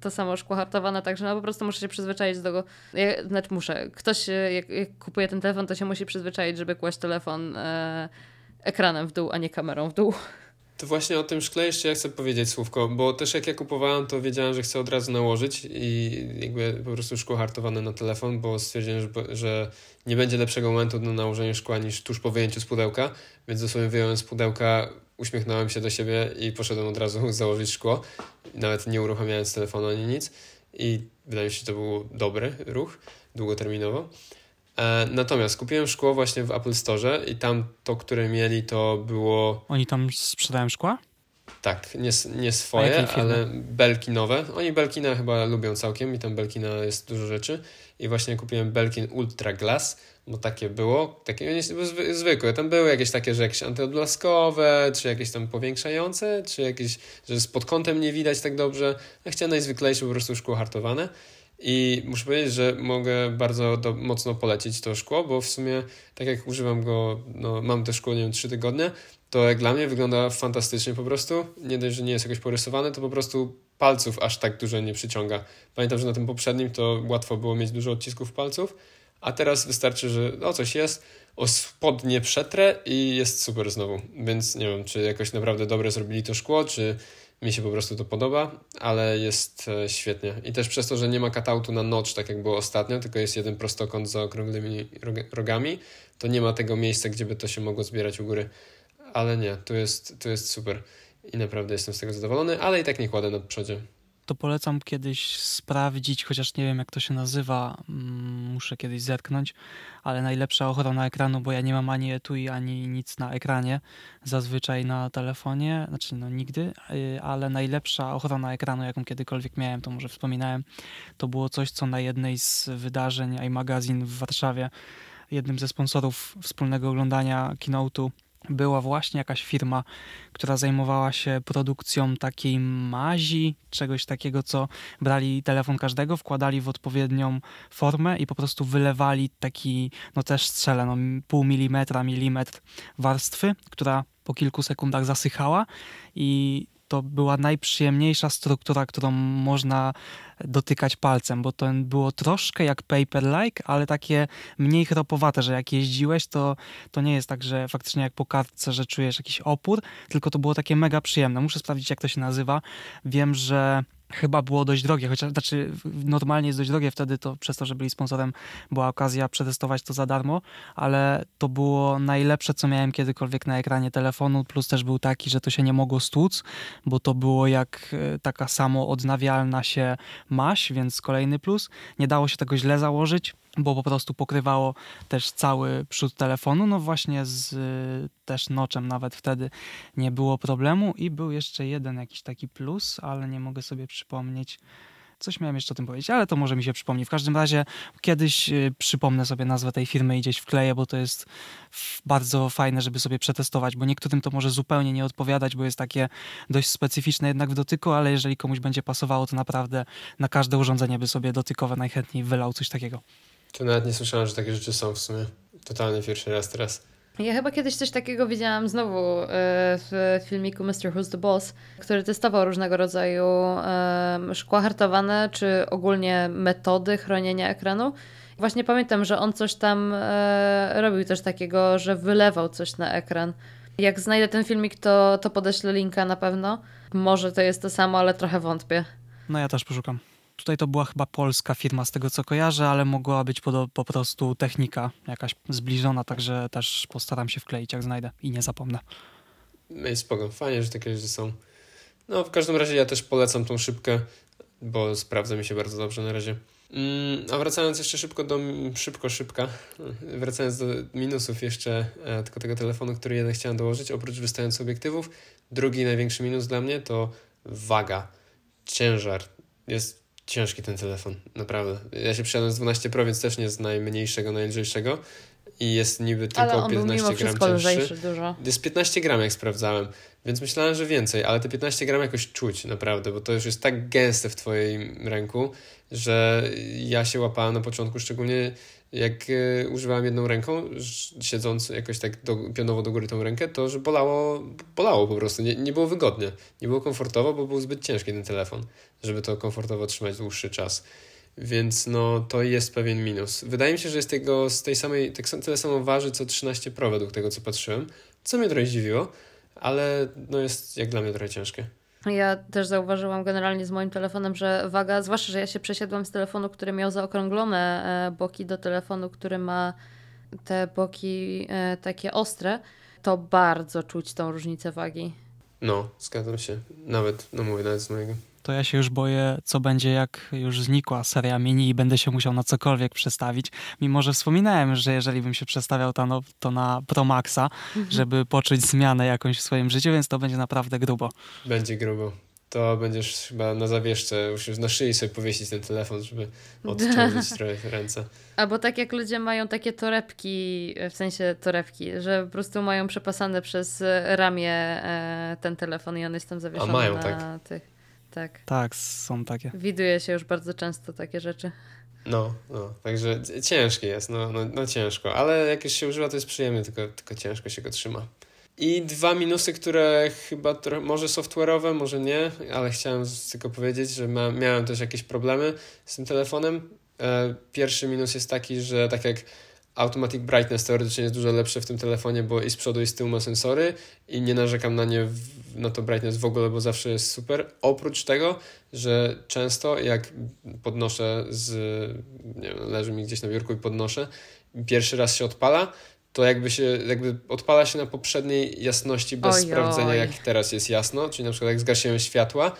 to samo szkło hartowane, także no po prostu muszę się przyzwyczaić do tego, ja, znaczy muszę, ktoś jak, jak kupuje ten telefon, to się musi przyzwyczaić, żeby kłaść telefon ekranem w dół, a nie kamerą w dół. To właśnie o tym szkle jeszcze ja chcę powiedzieć słówko, bo też jak ja kupowałem, to wiedziałem, że chcę od razu nałożyć i jakby po prostu szkło hartowane na telefon, bo stwierdziłem, że, że nie będzie lepszego momentu na nałożenie szkła niż tuż po wyjęciu z pudełka, więc dosłownie wyjąłem z pudełka, uśmiechnąłem się do siebie i poszedłem od razu założyć szkło, nawet nie uruchamiając telefonu ani nic. I wydaje mi się, że to był dobry ruch, długoterminowo. E, natomiast kupiłem szkło właśnie w Apple Store i tam to, które mieli, to było... Oni tam sprzedają szkła? Tak, nie, nie swoje, ale belki nowe. Oni Belkina chyba lubią całkiem i tam Belkina jest dużo rzeczy. I właśnie kupiłem Belkin Ultra Glass, bo takie było, takie nie zwykłe. Tam były jakieś takie, że jakieś antyodblaskowe, czy jakieś tam powiększające, czy jakieś, że z pod kątem nie widać tak dobrze. Ja chciałem najzwyklejsze po prostu szkło hartowane. I muszę powiedzieć, że mogę bardzo do, mocno polecić to szkło, bo w sumie tak jak używam go, no, mam to szkło, nie wiem, 3 tygodnie, to jak dla mnie wygląda fantastycznie po prostu. Nie dość, że nie jest jakoś porysowane, to po prostu palców aż tak dużo nie przyciąga. Pamiętam, że na tym poprzednim to łatwo było mieć dużo odcisków palców, a teraz wystarczy, że o coś jest, o spodnie przetrę i jest super znowu. Więc nie wiem, czy jakoś naprawdę dobre zrobili to szkło, czy mi się po prostu to podoba, ale jest e, świetnie. I też przez to, że nie ma cutoutu na notch, tak jak było ostatnio, tylko jest jeden prostokąt z okrągłymi rogami, to nie ma tego miejsca, gdzie by to się mogło zbierać u góry. Ale nie, tu jest, tu jest super i naprawdę jestem z tego zadowolony, ale i tak nie kładę na przodzie to polecam kiedyś sprawdzić, chociaż nie wiem jak to się nazywa, mm, muszę kiedyś zetknąć, ale najlepsza ochrona ekranu, bo ja nie mam ani etui, ani nic na ekranie, zazwyczaj na telefonie, znaczy no nigdy, y, ale najlepsza ochrona ekranu, jaką kiedykolwiek miałem, to może wspominałem, to było coś, co na jednej z wydarzeń iMagazine w Warszawie, jednym ze sponsorów wspólnego oglądania keynote'u była właśnie jakaś firma, która zajmowała się produkcją takiej mazi, czegoś takiego, co brali telefon każdego, wkładali w odpowiednią formę i po prostu wylewali taki, no też strzelę, no pół milimetra, milimetr warstwy, która po kilku sekundach zasychała i to była najprzyjemniejsza struktura, którą można dotykać palcem, bo to było troszkę jak paper-like, ale takie mniej chropowate, że jak jeździłeś, to, to nie jest tak, że faktycznie jak po kartce, że czujesz jakiś opór, tylko to było takie mega przyjemne. Muszę sprawdzić, jak to się nazywa. Wiem, że chyba było dość drogie, chociaż znaczy normalnie jest dość drogie wtedy, to przez to, że byli sponsorem, była okazja przetestować to za darmo, ale to było najlepsze, co miałem kiedykolwiek na ekranie telefonu, plus też był taki, że to się nie mogło stłuc, bo to było jak e, taka samo odnawialna się maś, więc kolejny plus. Nie dało się tego źle założyć, bo po prostu pokrywało też cały przód telefonu. No właśnie z też noczem nawet wtedy nie było problemu i był jeszcze jeden jakiś taki plus, ale nie mogę sobie przypomnieć. Coś miałem jeszcze o tym powiedzieć, ale to może mi się przypomni. W każdym razie kiedyś y, przypomnę sobie nazwę tej firmy i gdzieś wkleję, bo to jest bardzo fajne, żeby sobie przetestować, bo niektórym to może zupełnie nie odpowiadać, bo jest takie dość specyficzne jednak w dotyku, ale jeżeli komuś będzie pasowało, to naprawdę na każde urządzenie by sobie dotykowe najchętniej wylał coś takiego. To nawet nie słyszałem, że takie rzeczy są w sumie. Totalnie pierwszy raz teraz. Ja chyba kiedyś coś takiego widziałam znowu e, w filmiku Mr. Who's the Boss, który testował różnego rodzaju szkła hartowane, czy ogólnie metody chronienia ekranu. Właśnie pamiętam, że on coś tam e, robił też takiego, że wylewał coś na ekran. Jak znajdę ten filmik, to, to podeślę linka na pewno. Może to jest to samo, ale trochę wątpię. No ja też poszukam. Tutaj to była chyba polska firma z tego co kojarzę, ale mogła być po, po prostu technika jakaś zbliżona, także też postaram się wkleić jak znajdę i nie zapomnę. No spoko, fajnie, że takie rzeczy są. No w każdym razie ja też polecam tą szybkę, bo sprawdza mi się bardzo dobrze na razie. Mm, a wracając jeszcze szybko do szybko, szybka, wracając do minusów jeszcze e, tylko tego telefonu, który jeden chciałem dołożyć, oprócz wystających obiektywów, drugi największy minus dla mnie to waga, ciężar. Jest ciężki ten telefon, naprawdę. Ja się przyjadłem z 12 Pro, więc też nie z najmniejszego, najlżejszego i jest niby tylko ale on 15 był gram cięższy. Dużo. Jest 15 gram, jak sprawdzałem, więc myślałem, że więcej, ale te 15 gram jakoś czuć naprawdę, bo to już jest tak gęste w twoim ręku, że ja się łapałem na początku, szczególnie jak e, używałem jedną ręką, siedząc jakoś tak do, pionowo do góry tą rękę, to że bolało, bolało po prostu, nie, nie było wygodnie, nie było komfortowo, bo był zbyt ciężki ten telefon, żeby to komfortowo trzymać dłuższy czas. Więc no, to jest pewien minus. Wydaje mi się, że jest tego, z tej samej, tak tyle samo waży co 13 Pro według tego, co patrzyłem, co mnie trochę zdziwiło, ale no jest jak dla mnie trochę ciężkie. Ja też zauważyłam generalnie z moim telefonem, że waga, zwłaszcza, że ja się przesiadłam z telefonu, który miał zaokrąglone e, boki do telefonu, który ma te boki e, takie ostre, to bardzo czuć tą różnicę wagi. No, zgadzam się. Nawet, no mówię, nawet z mojego. To ja się już boję, co będzie, jak już znikła seria mini i będę się musiał na cokolwiek przestawić. Mimo, że wspominałem, że jeżeli bym się przestawiał to, no, to na Pro Maxa, mhm. żeby poczuć zmianę jakąś w swoim życiu, więc to będzie naprawdę grubo. Będzie grubo to będziesz chyba na zawieszce, musisz na szyi sobie powiesić ten telefon, żeby odciążyć trochę ręce. Albo tak jak ludzie mają takie torebki, w sensie torebki, że po prostu mają przepasane przez ramię e, ten telefon i on jest tam zawieszony A mają, na tak. tych. Tak. Tak, są takie. Widuje się już bardzo często takie rzeczy. No, no, także ciężki jest, no, no, no ciężko, ale jak już się używa, to jest przyjemnie, tylko, tylko ciężko się go trzyma. I dwa minusy, które chyba może software'owe, może nie, ale chciałem tylko powiedzieć, że ma, miałem też jakieś problemy z tym telefonem. E, pierwszy minus jest taki, że tak jak Automatic Brightness teoretycznie jest dużo lepsze w tym telefonie, bo i z przodu i z tyłu ma sensory i nie narzekam na nie, na to brightness w ogóle, bo zawsze jest super. Oprócz tego, że często jak podnoszę z, nie wiem, leży mi gdzieś na biurku i podnoszę, pierwszy raz się odpala, to jakby się, jakby odpala się na poprzedniej jasności bez Ojoj. sprawdzenia, jak teraz jest jasno, czyli na przykład jak zgasiłem światła,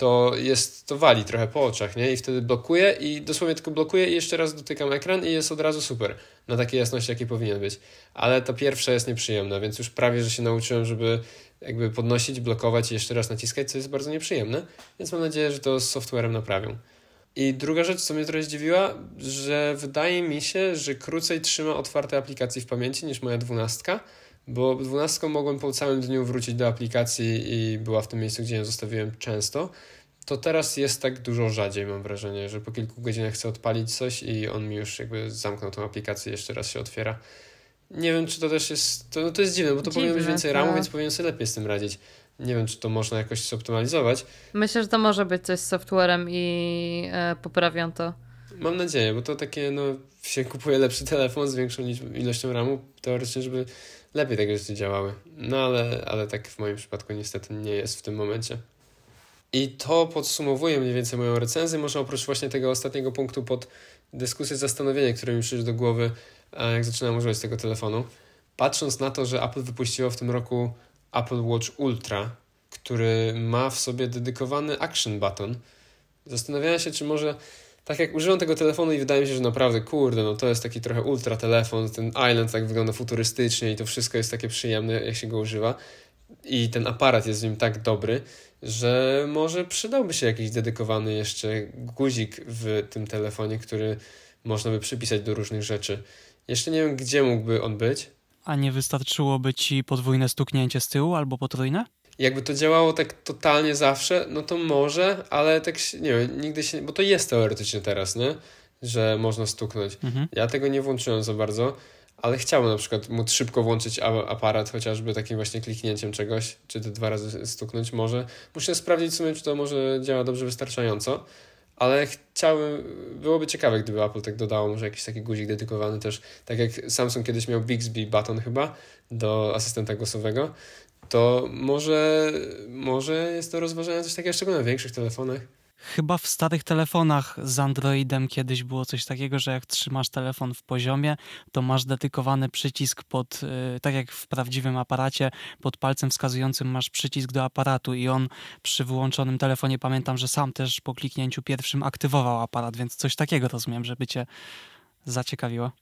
to jest, to wali trochę po oczach, nie? I wtedy blokuje i dosłownie tylko blokuje i jeszcze raz dotykam ekran i jest od razu super. Na takiej jasności, jakiej powinien być. Ale ta pierwsza jest nieprzyjemna, więc już prawie, że się nauczyłem, żeby jakby podnosić, blokować i jeszcze raz naciskać, co jest bardzo nieprzyjemne. Więc mam nadzieję, że to z softwarem naprawią. I druga rzecz, co mnie trochę zdziwiła, że wydaje mi się, że krócej trzyma otwarte aplikacje w pamięci niż moja dwunastka, bo dwunastką mogłem po całym dniu wrócić do aplikacji i była w tym miejscu, gdzie ją zostawiłem często. To teraz jest tak dużo rzadziej, mam wrażenie, że po kilku godzinach chcę odpalić coś i on mi już jakby zamknął tą aplikację, jeszcze raz się otwiera. Nie wiem, czy to też jest. To, no to jest dziwne, bo to dziwne, powinno być więcej RAMu, więc powinien sobie lepiej z tym radzić. Nie wiem, czy to można jakoś zoptymalizować. Myślę, że to może być coś z softwarem i e, poprawią to. Mam nadzieję, bo to takie, no, się kupuje lepszy telefon z większą ilością RAMu, teoretycznie, żeby lepiej takie rzeczy działały. No ale, ale tak w moim przypadku niestety nie jest w tym momencie. I to podsumowuje mniej więcej moją recenzję. Może oprócz właśnie tego ostatniego punktu pod dyskusję, zastanowienie, które mi przyszło do głowy, jak zaczynałem używać tego telefonu. Patrząc na to, że Apple wypuściło w tym roku Apple Watch Ultra, który ma w sobie dedykowany action button. Zastanawiałem się, czy może tak jak używam tego telefonu i wydaje mi się, że naprawdę, kurde, no to jest taki trochę ultra telefon, ten Island tak wygląda futurystycznie i to wszystko jest takie przyjemne, jak się go używa. I ten aparat jest w nim tak dobry, że może przydałby się jakiś dedykowany jeszcze guzik w tym telefonie, który można by przypisać do różnych rzeczy. Jeszcze nie wiem, gdzie mógłby on być, a nie wystarczyłoby ci podwójne stuknięcie z tyłu albo potrójne? Jakby to działało tak totalnie zawsze, no to może, ale tak nie wiem, nigdy się, bo to jest teoretycznie teraz, nie? Że można stuknąć. Mhm. Ja tego nie włączyłem za bardzo, ale chciałbym na przykład móc szybko włączyć aparat, chociażby takim właśnie kliknięciem czegoś, czy te dwa razy stuknąć może. Muszę sprawdzić w sumie, czy to może działa dobrze wystarczająco ale chciałbym, byłoby ciekawe, gdyby Apple tak dodało może jakiś taki guzik dedykowany też, tak jak Samsung kiedyś miał Bixby button chyba do asystenta głosowego, to może, może jest to rozważane coś takiego, szczególnie na większych telefonach. Chyba w starych telefonach z Androidem kiedyś było coś takiego, że jak trzymasz telefon w poziomie, to masz dedykowany przycisk pod, y, tak jak w prawdziwym aparacie, pod palcem wskazującym masz przycisk do aparatu i on przy wyłączonym telefonie, pamiętam, że sam też po kliknięciu pierwszym aktywował aparat, więc coś takiego rozumiem, żeby cię zaciekawiło.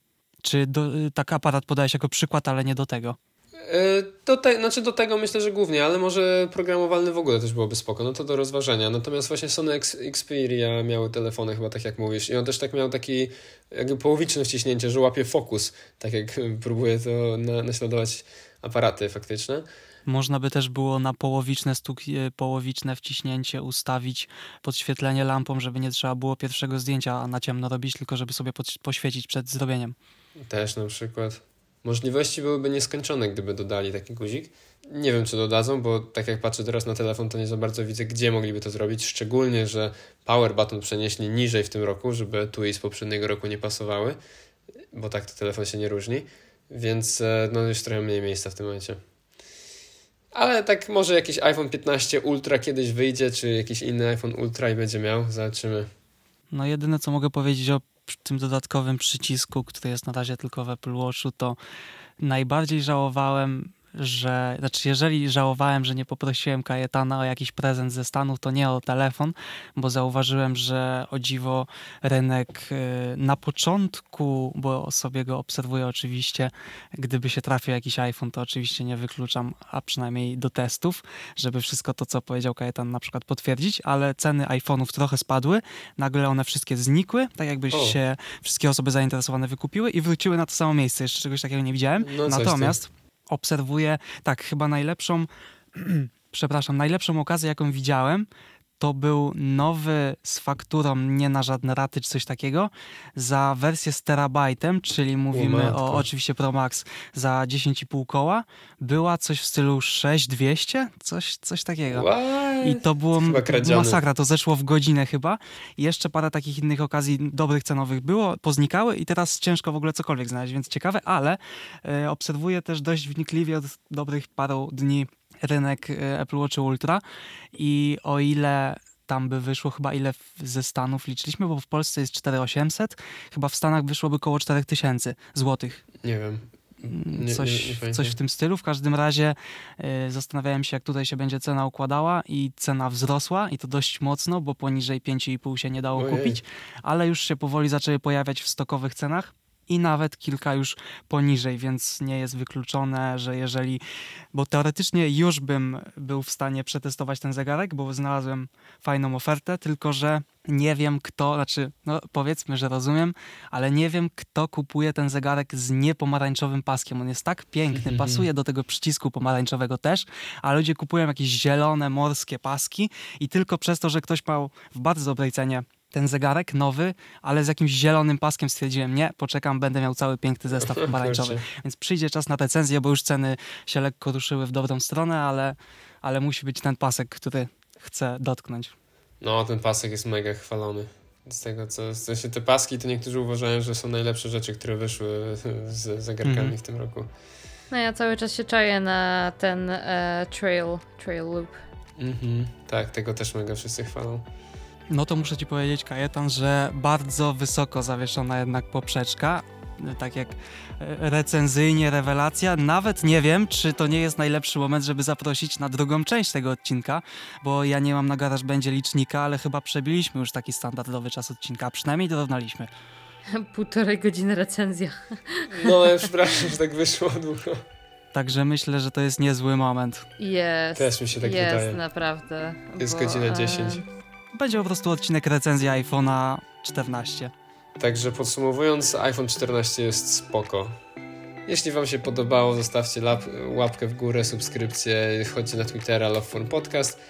Czy do, y, tak aparat podajesz jako przykład, ale nie do tego? E, do, te, znaczy do tego myślę, że głównie, ale może programowalny w ogóle też byłoby spoko, no to do rozważenia. Natomiast właśnie Sony Xperia miały telefony chyba tak jak mówisz i on też tak miał taki jakby połowiczne wciśnięcie, że łapie fokus, tak jak próbuje to na, naśladować aparaty faktyczne. Można by też było na połowiczne, stuk, e, połowiczne wciśnięcie ustawić podświetlenie lampą, żeby nie trzeba było pierwszego zdjęcia na ciemno robić, tylko żeby sobie pod, poświecić przed zrobieniem. Też na przykład. Możliwości byłyby nieskończone, gdyby dodali taki guzik. Nie wiem, czy dodadzą, bo tak jak patrzę teraz na telefon, to nie za bardzo widzę, gdzie mogliby to zrobić. Szczególnie, że power button przenieśli niżej w tym roku, żeby tu i z poprzedniego roku nie pasowały, bo tak to telefon się nie różni. Więc e, no już trochę mniej miejsca w tym momencie. Ale tak może jakiś iPhone 15 Ultra kiedyś wyjdzie, czy jakiś inny iPhone Ultra i będzie miał. Zobaczymy. No jedyne, co mogę powiedzieć o tym dodatkowym przycisku, który jest na razie tylko w Apple Watchu, to najbardziej żałowałem że, znaczy jeżeli żałowałem, że nie poprosiłem Kajetana o jakiś prezent ze Stanów, to nie o telefon, bo zauważyłem, że o dziwo rynek y, na początku, bo sobie go obserwuję oczywiście, gdyby się trafił jakiś iPhone, to oczywiście nie wykluczam, a przynajmniej do testów, żeby wszystko to, co powiedział Kajetan na przykład potwierdzić, ale ceny iPhone'ów trochę spadły, nagle one wszystkie znikły, tak jakby O. się wszystkie osoby zainteresowane wykupiły i wróciły na to samo miejsce. Jeszcze czegoś takiego nie widziałem. No. Natomiast obserwuję, tak, chyba najlepszą, przepraszam, najlepszą okazję, jaką widziałem, to był nowy z fakturą nie na żadne raty czy coś takiego za wersję z terabajtem, czyli mówimy matko. o oczywiście Pro Max za 10,5 koła. Była coś w stylu 6200, coś, coś takiego. What? I to było masakra, to zeszło w godzinę chyba. I jeszcze parę takich innych okazji dobrych cenowych było, poznikały i teraz ciężko w ogóle cokolwiek znaleźć, więc ciekawe, ale e, obserwuję też dość wnikliwie od dobrych paru dni rynek e, Apple Watch Ultra i o ile tam by wyszło chyba ile ze Stanów liczyliśmy, bo w Polsce jest 4800, chyba w Stanach wyszłoby koło 4000 złotych. Nie wiem. Nie, coś, nie, nie coś w tym stylu. W każdym razie y, zastanawiałem się, jak tutaj się będzie cena układała i cena wzrosła i to dość mocno, bo poniżej 5,5 się nie dało Ojej. kupić, ale już się powoli zaczęły pojawiać w stokowych cenach. I nawet kilka już poniżej, więc nie jest wykluczone, że jeżeli. Bo teoretycznie już bym był w stanie przetestować ten zegarek, bo znalazłem fajną ofertę, tylko że nie wiem kto, znaczy, no powiedzmy, że rozumiem, ale nie wiem, kto kupuje ten zegarek z niepomarańczowym paskiem. On jest tak piękny, pasuje do tego przycisku pomarańczowego też, a ludzie kupują jakieś zielone, morskie paski i tylko przez to, że ktoś miał w bardzo dobrej cenie ten zegarek nowy, ale z jakimś zielonym paskiem stwierdziłem, nie, poczekam, będę miał cały piękny zestaw pomarańczowy. Więc przyjdzie czas na recenzję, bo już ceny się lekko ruszyły w dobrą stronę, ale, ale musi być ten pasek, który chcę dotknąć. No, ten pasek jest mega chwalony. Z tego co, w sensie te paski to niektórzy uważają, że są najlepsze rzeczy, które wyszły z zegarkami Mhm. w tym roku. No ja cały czas się czaję na ten e, trail, trail loop. Mhm. Tak, tego też mega wszyscy chwalą. No to muszę ci powiedzieć, Kajetan, że bardzo wysoko zawieszona jednak poprzeczka. Tak jak e, recenzyjnie rewelacja. Nawet nie wiem, czy to nie jest najlepszy moment, żeby zaprosić na drugą część tego odcinka, bo ja nie mam na garaż będzie licznika, ale chyba przebiliśmy już taki standardowy czas odcinka, a przynajmniej dorównaliśmy. Półtorej godziny recenzja. No, ale przepraszam, że tak wyszło długo. Także myślę, że to jest niezły moment. Jest. Też mi się tak jest, wydaje. naprawdę. Jest bo, godzina 10. e, Będzie po prostu odcinek recenzji iPhone'a 14. Także podsumowując, iPhone 14 jest spoko. Jeśli Wam się podobało, zostawcie lap, łapkę w górę, subskrypcję, chodźcie na Twittera Love Phone Podcast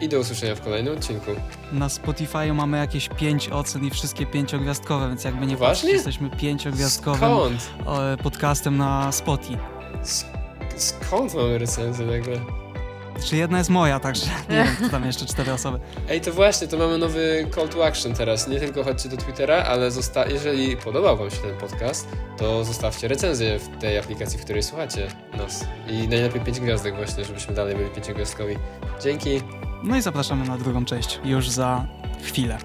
i do usłyszenia w kolejnym odcinku. Na Spotify mamy jakieś 5 ocen i wszystkie pięciogwiazdkowe, więc jakby nie patrzeć, jesteśmy pięciogwiazdkowym Skąd? e, podcastem na Spotify. Sk- skąd mamy recenzję nagle? Czy jedna jest moja, także nie wiem, kto tam jeszcze cztery osoby. Ej, to właśnie, to mamy nowy call to action teraz. Nie tylko chodźcie do Twittera, ale zosta- jeżeli podobał Wam się ten podcast, to zostawcie recenzję w tej aplikacji, w której słuchacie nas. I najlepiej 5 gwiazdek właśnie, żebyśmy dalej byli pięciogwiazdkowi. Dzięki! No i zapraszamy na drugą część już za chwilę.